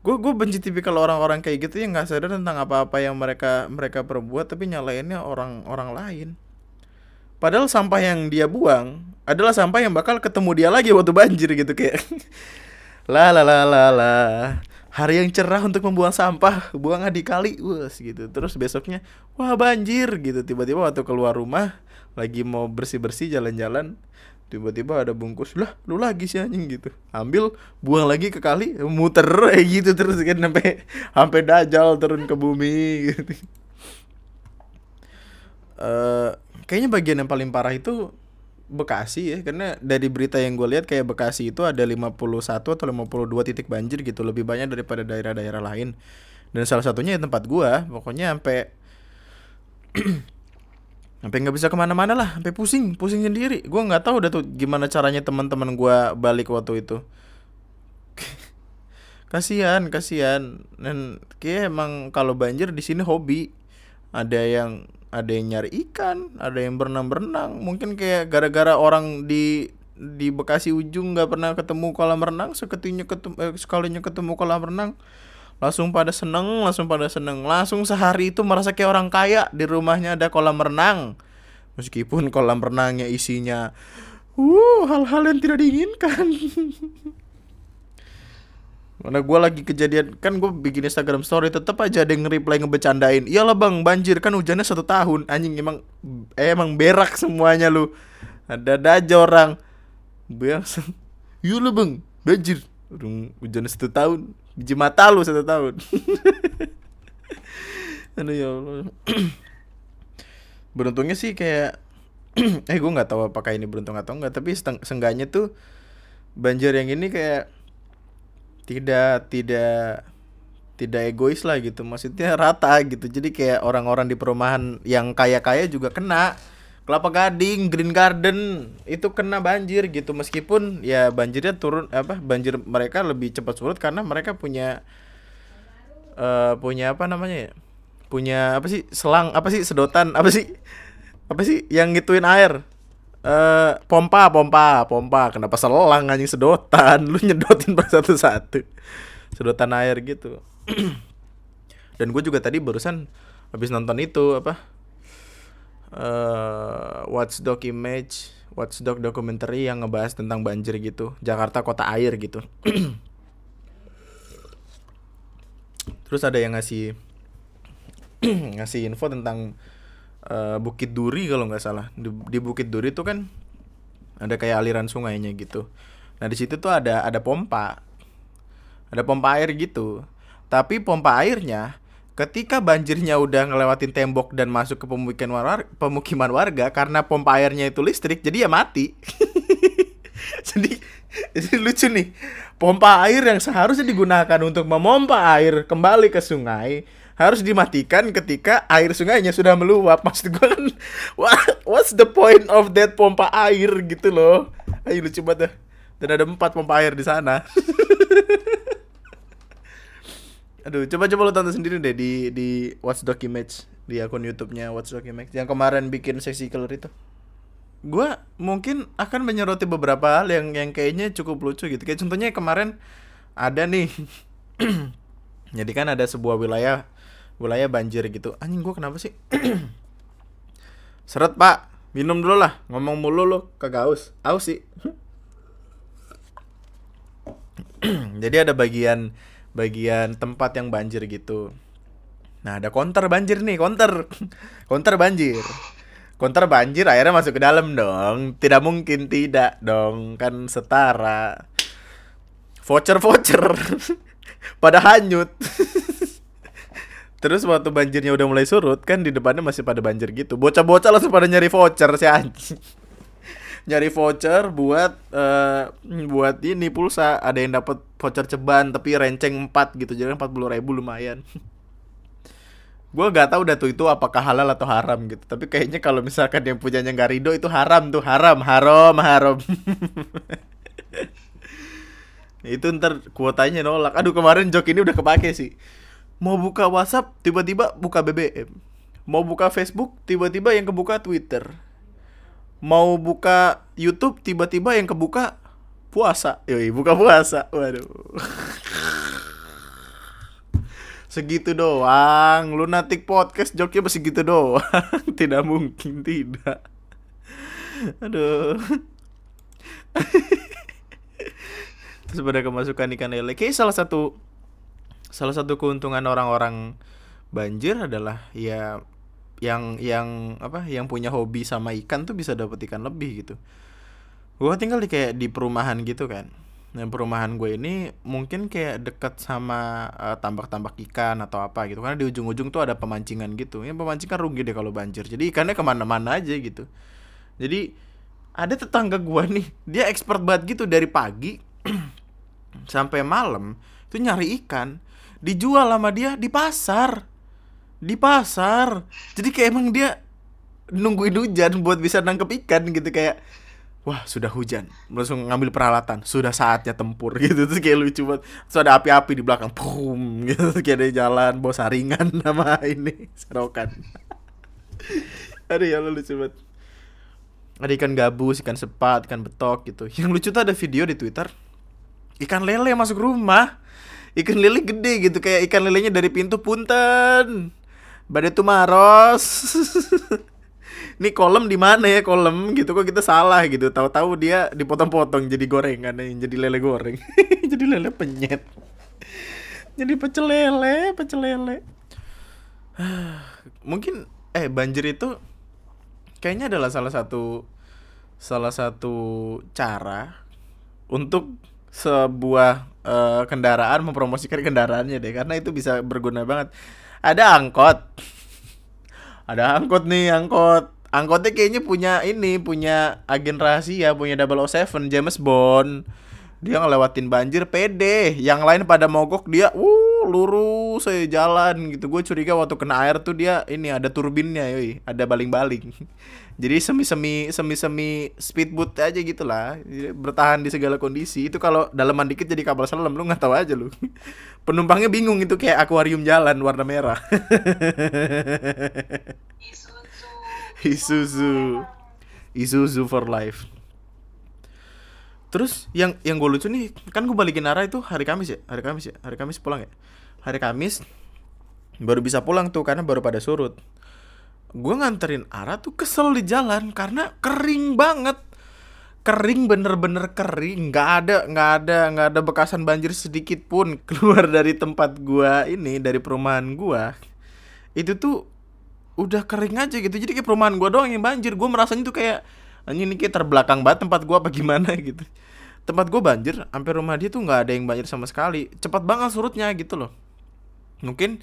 gue gue benci tipikal orang-orang kayak gitu yang nggak sadar tentang apa-apa yang mereka mereka perbuat tapi nyalainnya orang orang lain. Padahal sampah yang dia buang adalah sampah yang bakal ketemu dia lagi waktu banjir gitu kayak. La la la la la. Hari yang cerah untuk membuang sampah buang di kali wes gitu. Terus besoknya wah banjir gitu. Tiba-tiba waktu keluar rumah lagi mau bersih bersih jalan-jalan tiba-tiba ada bungkus lah lu lagi sih anjing gitu. Ambil buang lagi ke kali muter kayak gitu terus kan sampai sampai dajal turun ke bumi gitu. Uh, kayaknya bagian yang paling parah itu Bekasi ya karena dari berita yang gue lihat kayak Bekasi itu ada 51 atau 52 titik banjir gitu lebih banyak daripada daerah-daerah lain. Dan salah satunya di tempat gue pokoknya sampai sampai nggak bisa ke mana-mana lah sampai pusing pusing sendiri. Gue nggak tahu udah tuh gimana caranya teman-teman gue balik waktu itu. Kasihan kasihan. Dan kayak emang kalau banjir di sini hobi. Ada yang ada yang nyari ikan ada yang berenang-berenang. Mungkin kayak gara-gara orang di di Bekasi ujung nggak pernah ketemu kolam renang seketinya ketemu eh, sekalinya ketemu kolam renang langsung pada seneng langsung pada seneng langsung sehari itu merasa kayak orang kaya di rumahnya ada kolam renang meskipun kolam renangnya isinya uh hal-hal yang tidak diinginkan Mana gue lagi kejadian kan gue bikin Instagram story tetap aja ada yang reply ngebecandain. Iyalah bang banjir kan hujannya satu tahun anjing emang eh, emang berak semuanya lu. Ada aja orang biasa. Iya lah bang banjir. Hujannya satu tahun biji mata lu satu tahun. Aduh ya Allah. Beruntungnya sih kayak eh gue nggak tahu apakah ini beruntung atau enggak tapi seenggaknya tuh banjir yang ini kayak tidak tidak tidak egois lah gitu maksudnya rata gitu jadi kayak orang-orang di perumahan yang kaya-kaya juga kena kelapa gading green garden itu kena banjir gitu. Meskipun ya banjirnya turun apa banjir mereka lebih cepat surut karena mereka punya uh, punya apa namanya ya? Punya apa sih selang apa sih sedotan apa sih apa sih yang ngituin air? Eh pompa pompa pompa. Kenapa selang anjing sedotan? Lu nyedotin per satu satu sedotan air gitu. Dan gue juga tadi barusan habis nonton itu apa uh, Watchdog Image Watchdog documentary yang ngebahas tentang banjir gitu. Jakarta kota air gitu. Terus ada yang ngasih ngasih info tentang uh, Bukit Duri kalau nggak salah. Di, di Bukit Duri tuh kan ada kayak aliran sungainya gitu. Nah di situ tuh ada ada pompa. Ada pompa air gitu. Tapi pompa airnya ketika banjirnya udah ngelewatin tembok dan masuk ke pemukiman warga, pemukiman warga karena pompa airnya itu listrik jadi ya mati jadi jadi lucu nih pompa air yang seharusnya digunakan untuk memompa air kembali ke sungai harus dimatikan ketika air sungainya sudah meluap. Maksud gue kan, what, what's the point of that pompa air gitu loh? Ayo lucu banget Dan ada empat pompa air di sana. Aduh, coba-coba lo tonton sendiri deh di di Watchdog Image di akun YouTube-nya Watchdog Image yang kemarin bikin seksi killer itu. Gua mungkin akan menyoroti beberapa hal yang yang kayaknya cukup lucu gitu. Kayak contohnya kemarin ada nih. Jadi kan ada sebuah wilayah wilayah banjir gitu anjing gue kenapa sih seret pak minum dulu lah ngomong mulu lo kagak aus aus sih jadi ada bagian bagian tempat yang banjir gitu. Nah ada konter banjir nih konter. Konter banjir. Konter banjir akhirnya masuk ke dalam dong. Tidak mungkin tidak dong kan setara. Voucher voucher pada hanyut. Terus waktu banjirnya udah mulai surut kan di depannya masih pada banjir gitu. Bocah-bocah langsung pada nyari voucher si anjing. Nyari voucher buat uh, buat ini pulsa. Ada yang dapat voucher ceban tapi renceng 4 gitu. Jadi 40 ribu lumayan. gue gak tahu udah tuh itu apakah halal atau haram gitu. Tapi kayaknya kalau misalkan yang punyanya nggak ridho itu haram tuh, haram, haram, haram. itu ntar kuotanya nolak. Aduh kemarin jok ini udah kepake sih mau buka WhatsApp tiba-tiba buka BBM mau buka Facebook tiba-tiba yang kebuka Twitter mau buka YouTube tiba-tiba yang kebuka puasa. Yoi buka puasa. Waduh. Segitu doang. Lunatic podcast joknya masih gitu doang. Tidak mungkin tidak. Aduh. Terus pada kemasukan ikan lele. Kayak salah satu salah satu keuntungan orang-orang banjir adalah ya yang yang apa yang punya hobi sama ikan tuh bisa dapet ikan lebih gitu. Gue tinggal di kayak di perumahan gitu kan. Dan perumahan gue ini mungkin kayak deket sama uh, tambak-tambak ikan atau apa gitu. Karena di ujung-ujung tuh ada pemancingan gitu. Yang pemancingan rugi deh kalau banjir. Jadi ikannya ke mana-mana aja gitu. Jadi ada tetangga gue nih dia expert banget gitu dari pagi sampai malam itu nyari ikan. Dijual sama dia di pasar di pasar. Jadi kayak emang dia nungguin hujan buat bisa nangkep ikan gitu kayak wah sudah hujan. Langsung ngambil peralatan sudah saatnya tempur. Gitu terus kayak lucu banget. Terus ada api-api di belakang pum gitu. Kayak ada jalan bawa saringan sama ini serokan. Ada ya lucu banget. Ada ikan gabus ikan sepat ikan betok gitu. Yang lucu tuh ada video di twitter. Ikan lele masuk rumah. Ikan lele gede gitu kayak ikan lelenya dari pintu punten badai tuh maros. Ini kolom di mana ya kolom gitu kok kita salah gitu. Tahu-tahu dia dipotong-potong jadi gorengan jadi lele goreng. Jadi lele penyet. Jadi pecel lele pecel lele. Mungkin eh banjir itu kayaknya adalah salah satu salah satu cara untuk sebuah uh, kendaraan mempromosikan kendaraannya deh. Karena itu bisa berguna banget ada angkot. Ada angkot nih angkot. Angkotnya kayaknya punya ini punya agen rahasia punya 007 James Bond. Dia ngelewatin banjir pede. Yang lain pada mogok dia uh lurus saya jalan gitu. Gue curiga waktu kena air tuh dia ini ada turbinnya yoi. Ada baling-baling. Jadi semi semi semi semi speedboat aja gitulah. Bertahan di segala kondisi. Itu kalau dalaman dikit jadi kapal selam lu nggak tahu aja lu. Penumpangnya bingung itu kayak akuarium jalan warna merah. Isuzu. Isuzu. For life. Terus yang yang gue lucu nih kan gue balikin arah itu hari Kamis ya? Hari Kamis ya? Hari Kamis pulang ya hari Kamis baru bisa pulang tuh karena baru pada surut. Gue nganterin arah tuh kesel di jalan karena kering banget. Kering bener-bener kering. Nggak ada nggak ada nggak ada bekasan banjir sedikit pun keluar dari tempat gua ini dari perumahan gua. Itu tuh udah kering aja gitu. Jadi kayak perumahan gua doang yang banjir. Gue merasanya tuh kayak ini kayak terbelakang banget tempat gua apa gimana? gitu. Tempat gue banjir hampir rumah dia tuh nggak ada yang banjir sama sekali. Cepat banget surutnya gitu loh mungkin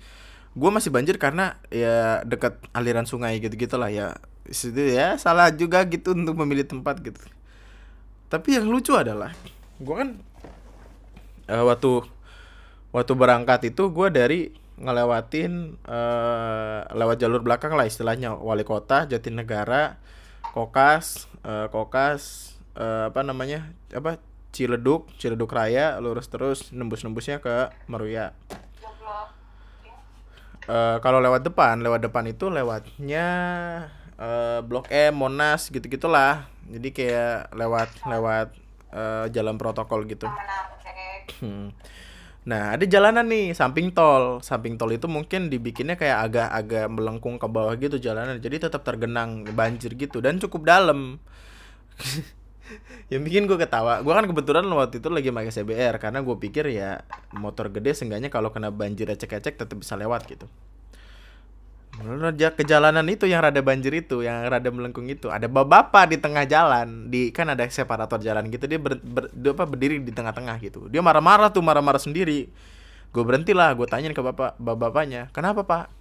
gue masih banjir karena ya dekat aliran sungai gitu gitulah ya itu ya salah juga gitu untuk memilih tempat gitu. Tapi yang lucu adalah gue kan uh, waktu waktu berangkat itu gue dari ngelewatin uh, lewat jalur belakang lah istilahnya. Wali kota Jatinegara Kokas uh, Kokas uh, apa namanya apa Ciledug, Ciledug Raya, lurus terus nembus-nembusnya ke Meruya. Uh, kalau lewat depan, lewat depan itu lewatnya uh, Blok M, Monas gitu-gitulah. Jadi kayak lewat lewat uh, jalan protokol gitu. Hmm. Nah, ada jalanan nih samping tol. Samping tol itu mungkin dibikinnya kayak agak-agak melengkung ke bawah gitu jalanan. Jadi tetap tergenang banjir gitu dan cukup dalam. yang bikin gue ketawa gue kan kebetulan waktu itu lagi pakai CBR karena gue pikir ya motor gede seenggaknya kalau kena banjir ecek-ecek tetap bisa lewat gitu. Ke jalanan itu yang rada banjir itu yang rada melengkung itu ada bapak di tengah jalan di kan ada separator jalan gitu dia ber, ber, dia apa berdiri di tengah-tengah gitu. Dia marah-marah tuh marah-marah sendiri. Gue berhenti lah gue tanyain ke bapak bapaknya kenapa pak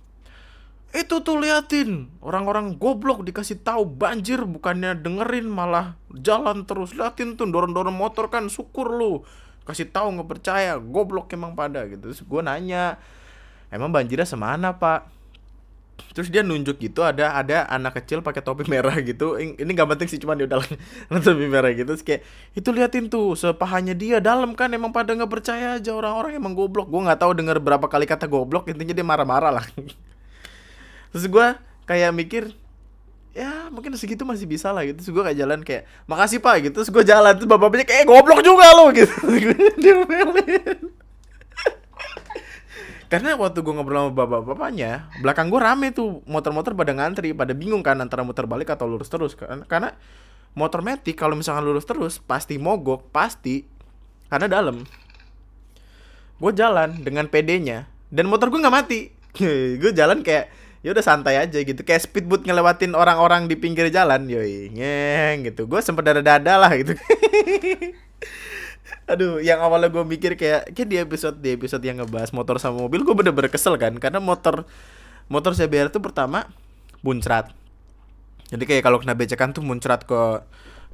itu tuh liatin. Orang-orang goblok dikasih tahu banjir bukannya dengerin malah jalan terus. Liatin tuh dorong-dorong motor kan syukur lu. Kasih tahu nggak percaya. Goblok emang pada gitu. Terus gue nanya emang banjirnya semana pak? Terus dia nunjuk gitu ada ada anak kecil pakai topi merah gitu. Ini nggak penting sih cuman dia udah topi merah gitu. Terus kayak itu liatin tuh sepahanya dia dalam kan emang pada nggak percaya aja orang-orang emang goblok. Gue nggak tahu denger berapa kali kata goblok intinya dia marah-marah lah terus gue kayak mikir ya mungkin segitu masih bisa lah gitu. Terus gue kayak jalan kayak makasih pak gitu. Terus gue jalan terus bapak-bapaknya kayak eh, goblok juga lo gitu. Karena waktu gue ngobrol sama bapak-bapaknya belakang gue rame tuh motor-motor pada ngantri pada bingung kan antara muter balik atau lurus terus kan. Karena motor metik kalau misalkan lurus terus pasti mogok pasti karena dalam. Gue jalan dengan PD-nya dan motor gue nggak mati. Gue jalan kayak ya udah santai aja gitu. Kayak speedboat ngelewatin orang-orang di pinggir jalan yoi ngeng gitu. Gue sempet dada-dada lah gitu. Aduh yang awalnya gue mikir kayak kayak di episode di episode yang ngebahas motor sama mobil gue bener-bener kesel kan. Karena motor motor CBR itu pertama muncrat. Jadi kayak kalau kena becekan tuh muncrat ke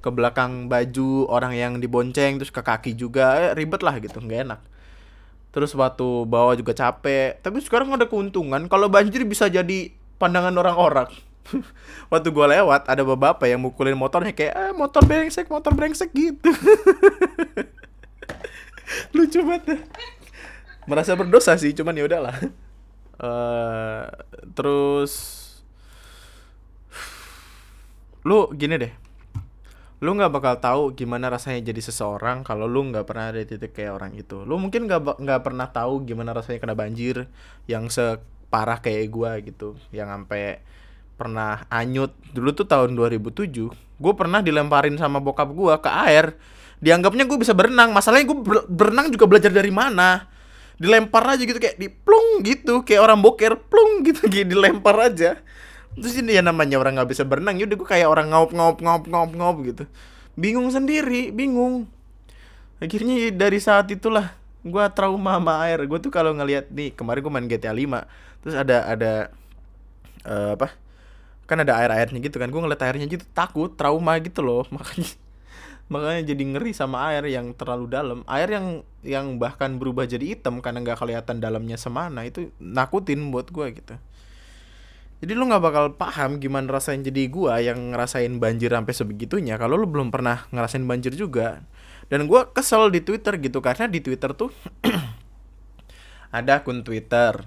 ke belakang baju orang yang dibonceng terus ke kaki juga eh, ribet lah gitu nggak enak terus waktu bawa juga capek. Tapi sekarang ada keuntungan. Kalau banjir bisa jadi pandangan orang-orang waktu gue lewat ada bapak yang mukulin motornya kayak eh, motor brengsek motor brengsek gitu. Lucu banget merasa berdosa sih cuman ya udahlah. Uh, terus lu gini deh lu nggak bakal tahu gimana rasanya jadi seseorang kalau lu nggak pernah ada di titik kayak orang itu. Lu mungkin nggak nggak pernah tahu gimana rasanya kena banjir yang separah kayak gua gitu yang sampai pernah anyut. Dulu tuh tahun 2007 gue pernah dilemparin sama bokap gua ke air. Dianggapnya gue bisa berenang masalahnya gue berenang juga belajar dari mana? Dilempar aja gitu kayak diplung gitu kayak orang boker plung gitu gitu dilempar aja terus ini ya namanya orang nggak bisa berenang yaudah gue kayak orang ngop ngop ngop ngop ngop gitu. Bingung sendiri bingung. Akhirnya dari saat itulah gue trauma sama air. Gue tuh kalau ngelihat nih kemarin gue main GTA 5 terus ada ada uh, apa? Kan ada air airnya gitu kan. Gue ngeliat airnya gitu takut trauma gitu loh. Makanya makanya jadi ngeri sama air yang terlalu dalam. Air yang yang bahkan berubah jadi hitam karena nggak kelihatan dalamnya semana itu nakutin buat gue gitu jadi lu nggak bakal paham gimana rasanya jadi gua yang ngerasain banjir sampai sebegitunya kalau lu belum pernah ngerasain banjir juga. Dan gua kesel di Twitter gitu karena di Twitter tuh ada akun Twitter.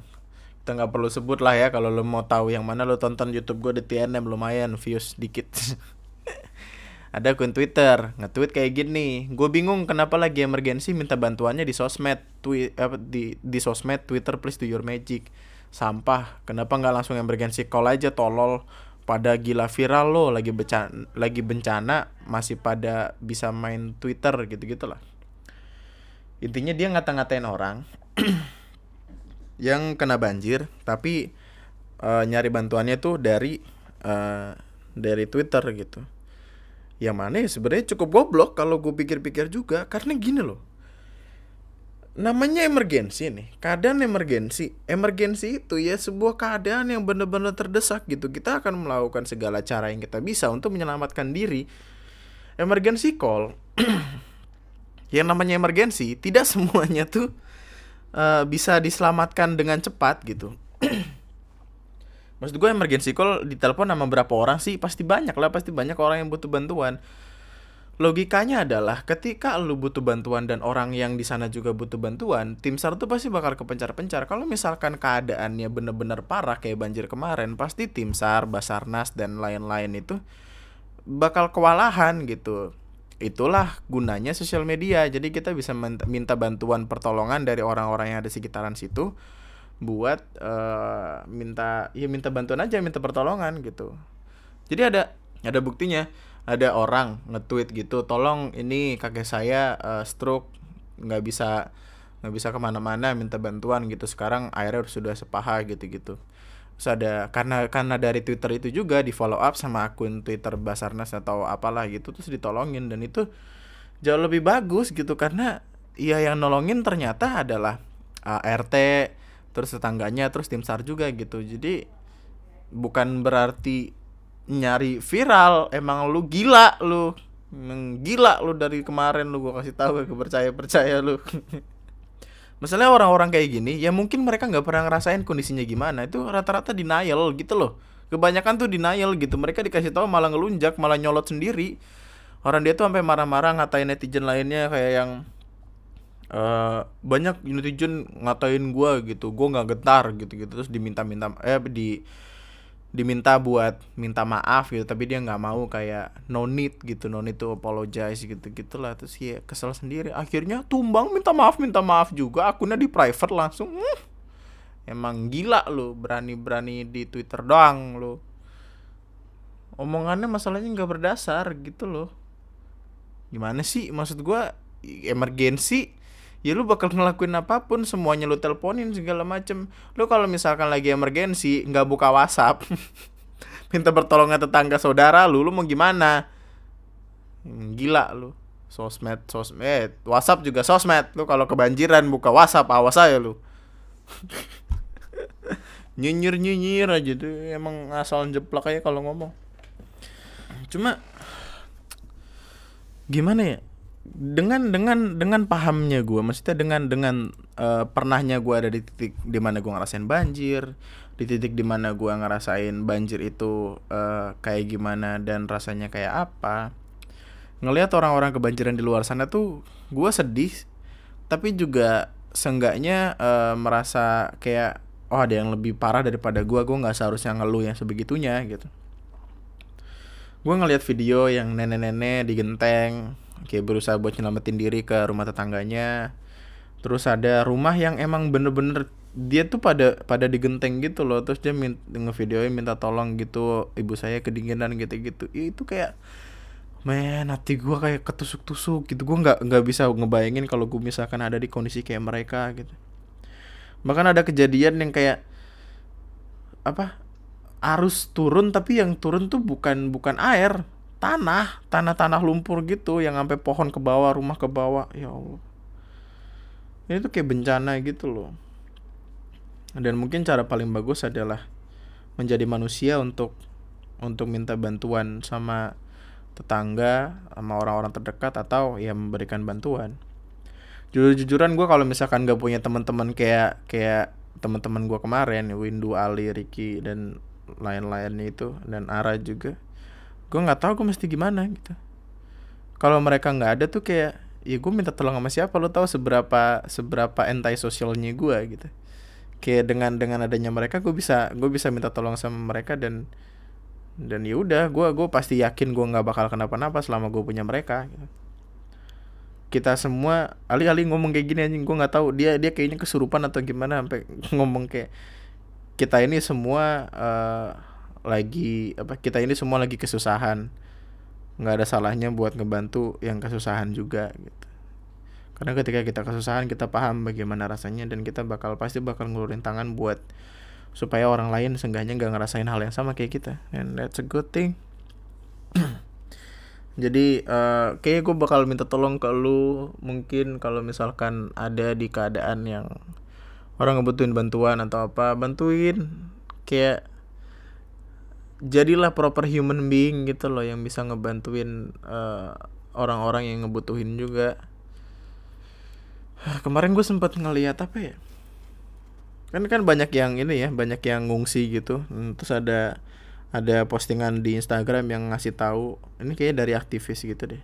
Kita nggak perlu sebut lah ya kalau lu mau tahu yang mana lu tonton YouTube gua di TNM lumayan views dikit. ada akun Twitter nge-tweet kayak gini. Gue bingung kenapa lagi emergensi minta bantuannya di sosmed, tweet apa di di sosmed Twitter please do your magic sampah. Kenapa nggak langsung emergency call aja tolol. Pada gila viral lo lagi bencana lagi bencana masih pada bisa main Twitter gitu gitulah intinya dia ngata-ngatain orang yang kena banjir tapi uh, nyari bantuannya tuh dari uh, dari Twitter gitu. Yang mana ya sebenarnya cukup goblok kalau gue pikir-pikir juga karena gini loh namanya emergensi nih keadaan emergensi. Emergensi itu ya sebuah keadaan yang benar-benar terdesak gitu. Kita akan melakukan segala cara yang kita bisa untuk menyelamatkan diri. Emergency call yang namanya emergensi tidak semuanya tuh uh, bisa diselamatkan dengan cepat gitu. Maksud gue emergency call ditelepon sama berapa orang sih? Pasti banyak lah pasti banyak orang yang butuh bantuan logikanya adalah ketika lu butuh bantuan dan orang yang di sana juga butuh bantuan, tim SAR tuh pasti bakal kepencar-pencar. Kalau misalkan keadaannya bener-bener parah kayak banjir kemarin, pasti tim SAR, Basarnas dan lain-lain itu bakal kewalahan gitu. Itulah gunanya sosial media. Jadi kita bisa minta bantuan pertolongan dari orang-orang yang ada sekitaran situ buat uh, minta ya minta bantuan aja, minta pertolongan gitu. Jadi ada ada buktinya ada orang nge-tweet gitu tolong ini kakek saya uh, stroke nggak bisa nggak bisa ke mana-mana minta bantuan gitu. Sekarang airnya sudah sepaha gitu-gitu. Terus ada karena karena dari Twitter itu juga di follow up sama akun Twitter Basarnas atau apalah gitu terus ditolongin. Dan itu jauh lebih bagus gitu karena ya yang nolongin ternyata adalah uh, eh, RT terus tetangganya terus tim SAR juga gitu. Jadi bukan berarti nyari viral emang lu gila lu. Emang gila lu dari kemarin lu gua kasih tahu gak percaya percaya lu. Masalahnya orang-orang kayak gini ya mungkin mereka nggak pernah ngerasain kondisinya gimana. Itu rata-rata denial gitu loh. Kebanyakan tuh denial gitu. Mereka dikasih tahu malah ngelunjak malah nyolot sendiri. Orang dia tuh sampai marah-marah ngatain netizen lainnya kayak yang uh, banyak netizen ngatain gua gitu. Gua nggak getar gitu gitu terus diminta-minta eh di diminta buat minta maaf gitu tapi dia nggak mau kayak no need gitu no need to apologize gitu gitulah. Terus ya kesel sendiri. Akhirnya tumbang minta maaf minta maaf juga. Akunnya di private langsung hmm, emang gila lo berani berani di twitter doang lo omongannya masalahnya nggak berdasar gitu loh. Gimana sih? Maksud gua emergensi ya lu bakal ngelakuin apa pun semuanya lu teleponin segala macem. Lu kalau misalkan lagi emergensi nggak buka WhatsApp. Minta pertolongan tetangga saudara lu lu mau gimana? Gila lu. Sosmed sosmed. WhatsApp juga sosmed. Lu kalau kebanjiran buka WhatsApp awas aja lu. Nyinyir nyinyir aja tuh. Emang asal jeplak aja kalau ngomong. Cuma gimana ya dengan dengan dengan pahamnya gue maksudnya dengan dengan uh, pernahnya gue ada di titik di mana gue ngerasain banjir di titik di mana gue ngerasain banjir itu uh, kayak gimana dan rasanya kayak apa. Ngelihat orang-orang kebanjiran di luar sana tuh gue sedih tapi juga seenggaknya uh, merasa kayak oh ada yang lebih parah daripada gue gue nggak seharusnya ngeluh yang sebegitunya gitu. Gue ngeliat video yang nenek-nenek di genteng kayak berusaha buat nyelamatin diri ke rumah tetangganya. Terus ada rumah yang emang bener-bener dia tuh pada pada digenteng gitu loh. Terus dia min, ngevideoin minta tolong gitu ibu saya kedinginan gitu-gitu. Itu kayak men hati gue kayak ketusuk-tusuk gitu. Gue nggak nggak bisa ngebayangin kalau gue misalkan ada di kondisi kayak mereka gitu. Bahkan ada kejadian yang kayak apa arus turun tapi yang turun tuh bukan bukan air tanah tanah tanah lumpur gitu yang sampai pohon ke bawah rumah ke bawah. Ya allah. Ini tuh kayak bencana gitu loh. Dan mungkin cara paling bagus adalah menjadi manusia untuk untuk minta bantuan sama tetangga sama orang-orang terdekat atau ya memberikan bantuan. Jujur-jujuran gue kalau misalkan gak punya teman-teman kayak kayak teman-teman gue kemarin Windu Ali Ricky dan lain-lainnya itu dan Ara juga gue nggak tahu gue mesti gimana gitu. Kalau mereka nggak ada tuh kayak ya gue minta tolong sama siapa? Lo tahu seberapa seberapa anti sosialnya gue gitu. Kayak dengan dengan adanya mereka gue bisa gue bisa minta tolong sama mereka dan dan ya udah gue gue pasti yakin gue nggak bakal kenapa-napa selama gue punya mereka gitu. Kita semua alih-alih ngomong kayak gini anjing gue nggak tahu dia dia kayaknya kesurupan atau gimana sampai ngomong kayak kita ini semua uh, lagi apa kita ini semua lagi kesusahan. Nggak ada salahnya buat ngebantu yang kesusahan juga gitu. Karena ketika kita kesusahan kita paham bagaimana rasanya dan kita bakal pasti bakal ngeluarin tangan buat supaya orang lain seenggaknya nggak ngerasain hal yang sama kayak kita. And that's a good thing. Jadi uh, kayaknya gue bakal minta tolong ke lu mungkin kalau misalkan ada di keadaan yang orang ngebutuhin bantuan atau apa bantuin. Kayak jadilah proper human being gitu loh yang bisa ngebantuin uh, orang-orang yang ngebutuhin juga. Kemarin gue sempat ngeliat apa ya? Kan kan banyak yang ini ya banyak yang ngungsi gitu. Terus ada ada postingan di Instagram yang ngasih tahu ini kayak dari aktivis gitu deh.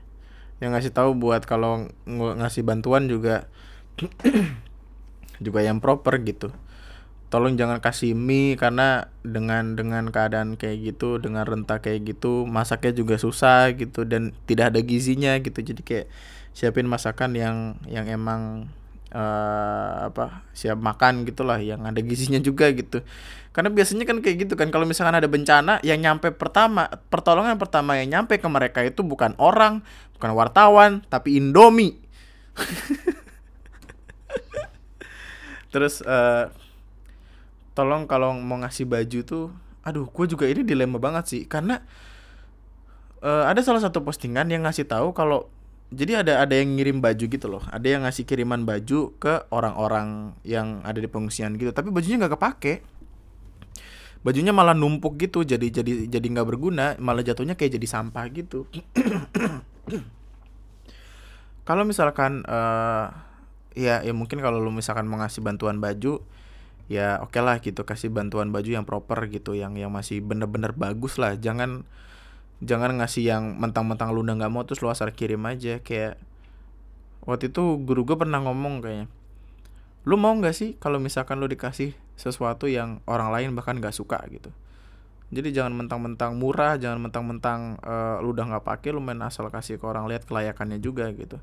Yang ngasih tahu buat kalau ng ngasih bantuan juga juga yang proper gitu tolong jangan kasih mie karena dengan dengan keadaan kayak gitu dengan rentah kayak gitu masaknya juga susah gitu dan tidak ada gizinya gitu. Jadi kayak siapin masakan yang yang emang uh, apa siap makan gitulah yang ada gizinya juga gitu. Karena biasanya kan kayak gitu kan kalau misalkan ada bencana yang nyampe pertama pertolongan pertama yang nyampe ke mereka itu bukan orang bukan wartawan tapi Indomie. Terus uh, tolong kalau mau ngasih baju tuh aduh gue juga ini dilema banget sih. Karena uh, ada salah satu postingan yang ngasih tahu kalau jadi ada ada yang ngirim baju gitu loh. Ada yang ngasih kiriman baju ke orang-orang yang ada di pengungsian gitu tapi bajunya nggak kepake. Bajunya malah numpuk gitu jadi jadi jadi nggak berguna malah jatuhnya kayak jadi sampah gitu. Kalau misalkan uh, ya ya mungkin kalau lu misalkan mau ngasih bantuan baju ya oke okay lah gitu kasih bantuan baju yang proper gitu yang yang masih bener-bener bagus lah. Jangan jangan ngasih yang mentang-mentang lu udah nggak mau terus lu asal kirim aja. Kayak waktu itu guru gue pernah ngomong kayaknya lu mau nggak sih kalau misalkan lu dikasih sesuatu yang orang lain bahkan nggak suka? Gitu. Jadi jangan mentang-mentang murah jangan mentang-mentang uh, lu udah nggak pakai lu main asal kasih ke orang lihat kelayakannya juga gitu.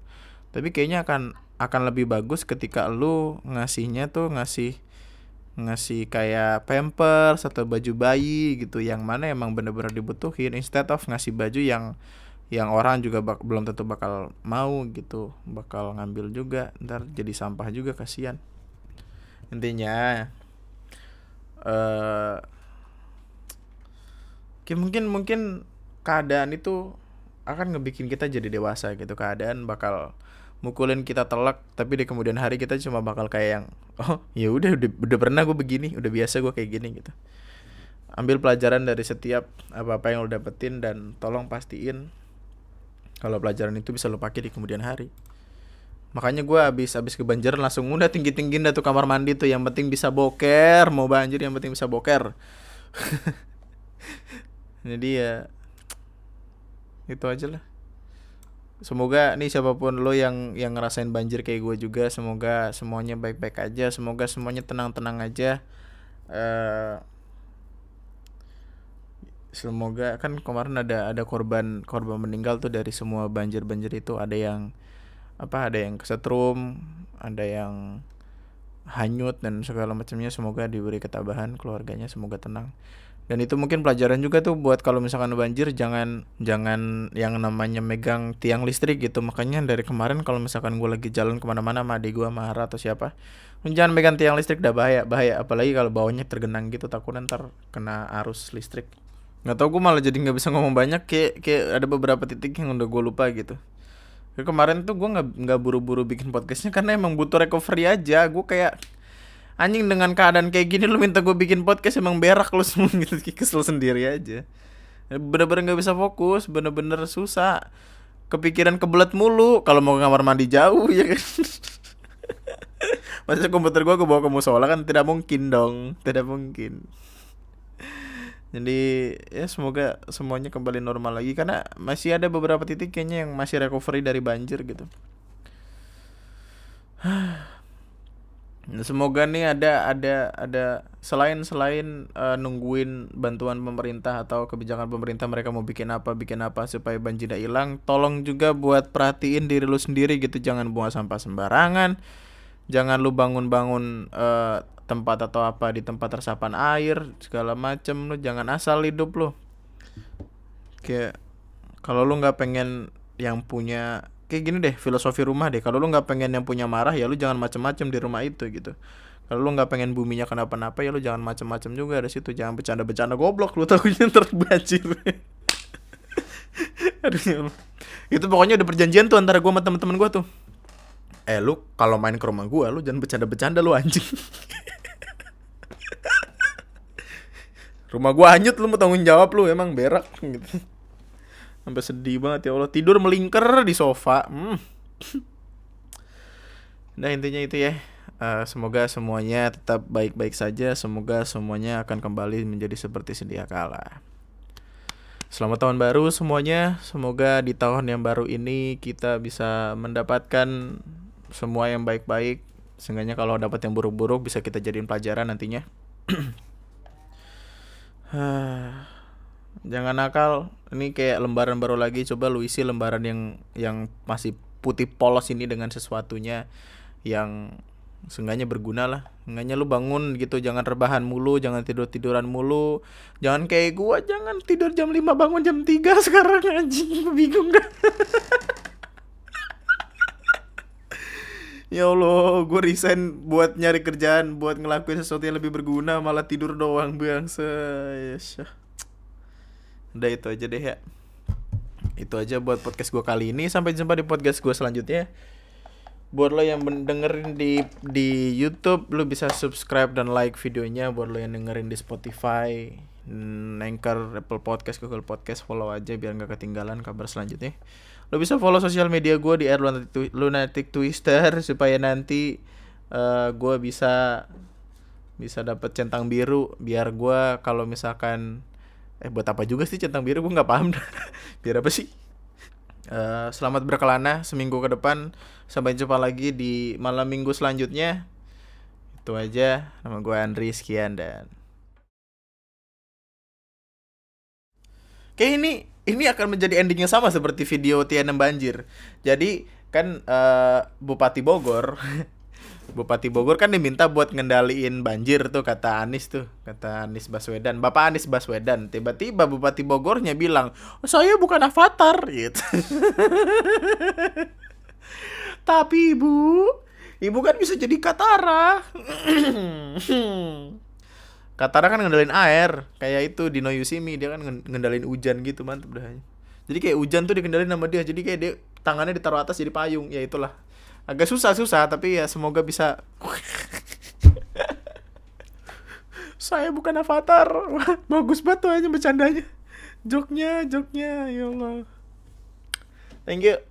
Tapi kayaknya akan akan lebih bagus ketika lu ngasihnya tuh ngasih ngasih kayak pampers atau baju bayi gitu yang mana emang bener-bener dibutuhin instead of ngasih baju yang yang orang juga bak belum tentu bakal mau gitu bakal ngambil juga ntar jadi sampah juga kasihan. Intinya eh uh, mungkin mungkin keadaan itu akan ngebikin kita jadi dewasa gitu keadaan bakal mukulin kita telak tapi di kemudian hari kita cuma bakal kayak yang oh ya udah udah, pernah gue begini udah biasa gue kayak gini gitu. Ambil pelajaran dari setiap apa apa yang lo dapetin dan tolong pastiin kalau pelajaran itu bisa lo pakai di kemudian hari. Makanya gue abis abis kebanjiran langsung udah tinggi tinggi dah tuh kamar mandi tuh yang penting bisa boker mau banjir yang penting bisa boker. Jadi ya itu aja lah semoga nih siapa pun lo yang yang ngerasain banjir kayak gue juga semoga semuanya baik baik aja semoga semuanya tenang tenang aja. Uh, semoga kan kemarin ada ada korban korban meninggal tuh dari semua banjir-banjir itu. Ada yang apa ada yang kesetrum ada yang hanyut dan segala macamnya. Semoga diberi ketabahan keluarganya semoga tenang dan itu mungkin pelajaran juga tuh buat kalau misalkan banjir jangan jangan yang namanya megang tiang listrik gitu. Makanya dari kemarin kalau misalkan gue lagi jalan ke mana-mana sama adik gue marah atau siapa jangan megang tiang listrik dah bahaya bahaya. Apalagi kalau bawahnya tergenang gitu takut ntar kena arus listrik. Nggak tau gue malah jadi nggak bisa ngomong banyak. Kayak kayak ada beberapa titik yang udah gue lupa gitu. Kemarin tuh gue nggak nggak buru-buru bikin podcastnya karena emang butuh recovery aja. Gue kayak anjing dengan keadaan kayak gini lu minta gue bikin podcast emang berak lu semua. Gitu kesel sendiri aja. Bener-bener nggak bisa fokus bener-bener susah. Kepikiran kebelet mulu kalau mau ke kamar mandi jauh ya kan? Masa komputer gue gue bawa ke musola kan tidak mungkin dong tidak mungkin. Jadi ya semoga semuanya kembali normal lagi karena masih ada beberapa titik kayaknya yang masih recovery dari banjir gitu Semoga nih ada ada ada selain selain uh, nungguin bantuan pemerintah atau kebijakan pemerintah mereka mau bikin apa bikin apa supaya banjir tidak hilang, tolong juga buat perhatiin diri lu sendiri gitu, jangan buang sampah sembarangan. Jangan lu bangun-bangun uh, tempat atau apa di tempat resapan air segala macem lu jangan asal hidup lu. Kayak kalau lu nggak pengen yang punya kayak gini deh filosofi rumah deh. Kalau lu nggak pengen yang punya marah ya lu jangan macem-macem di rumah itu gitu. Kalau lu nggak pengen buminya kenapa-napa ya lu jangan macem-macem juga di situ. Jangan bercanda-bercanda goblok lu takutnya ntar banjir. Aduh ya itu pokoknya udah perjanjian tuh antara gua sama temen-temen gua tuh. Eh lu kalau main ke rumah gua lu jangan bercanda-bercanda lu anjing. Rumah gua hanyut lu mau tanggung jawab lu emang berak gitu sampai sedih banget ya Allah tidur melingkar di sofa hmm. nah intinya itu ya uh, semoga semuanya tetap baik-baik saja semoga semuanya akan kembali menjadi seperti sedia kala Selamat tahun baru semuanya. Semoga di tahun yang baru ini kita bisa mendapatkan semua yang baik-baik. Seenggaknya kalau dapat yang buruk-buruk bisa kita jadiin pelajaran nantinya. jangan nakal. Ini kayak lembaran baru lagi. Coba lu isi lembaran yang yang masih putih polos ini dengan sesuatunya yang seenggaknya berguna lah. Seenggaknya lu bangun gitu jangan rebahan mulu jangan tidur tiduran mulu. Jangan kayak gua jangan tidur jam 5 bangun jam 3 sekarang anjing. Bingung dah. Ya Allah, gue resign buat nyari kerjaan, buat ngelakuin sesuatu yang lebih berguna, malah tidur doang bangsa. Ya, udah itu aja deh ya. Itu aja buat podcast gue kali ini. Sampai jumpa di podcast gue selanjutnya. Buat lo yang dengerin di di YouTube lo bisa subscribe dan like videonya. Buat lo yang dengerin di Spotify Anchor, Apple Podcast, Google Podcast follow aja biar nggak ketinggalan kabar selanjutnya. Lo bisa follow sosial media gue di Lunatic Twister supaya nanti uh, eh, gue bisa bisa dapat centang biru. Biar gue kalau misalkan eh buat apa juga sih centang biru? Gue nggak paham. Biar apa sih? Uh, selamat berkelana seminggu ke depan. Sampai jumpa lagi di malam minggu selanjutnya. Itu aja. Nama gue Andri sekian dan kayak ini ini akan menjadi ending yang sama seperti video Tiana Banjir. Jadi kan uh, Bupati Bogor Bupati Bogor kan diminta buat ngendaliin banjir tuh kata Anies tuh kata Anies Baswedan. Bapak Anies Baswedan tiba-tiba Bupati Bogornya bilang saya bukan avatar gitu. Tapi ibu ibu kan bisa jadi Katara. Katara kan ngendalin air kayak itu di No Yusimi dia kan ngendalin hujan gitu mantep dah. Jadi kayak hujan tuh dikendalin sama dia jadi kayak dia tangannya ditaruh atas jadi payung ya itulah agak susah susah tapi ya semoga bisa. Saya bukan avatar. Bagus banget tuh aja bercandanya. Joknya joknya ya Allah. Thank you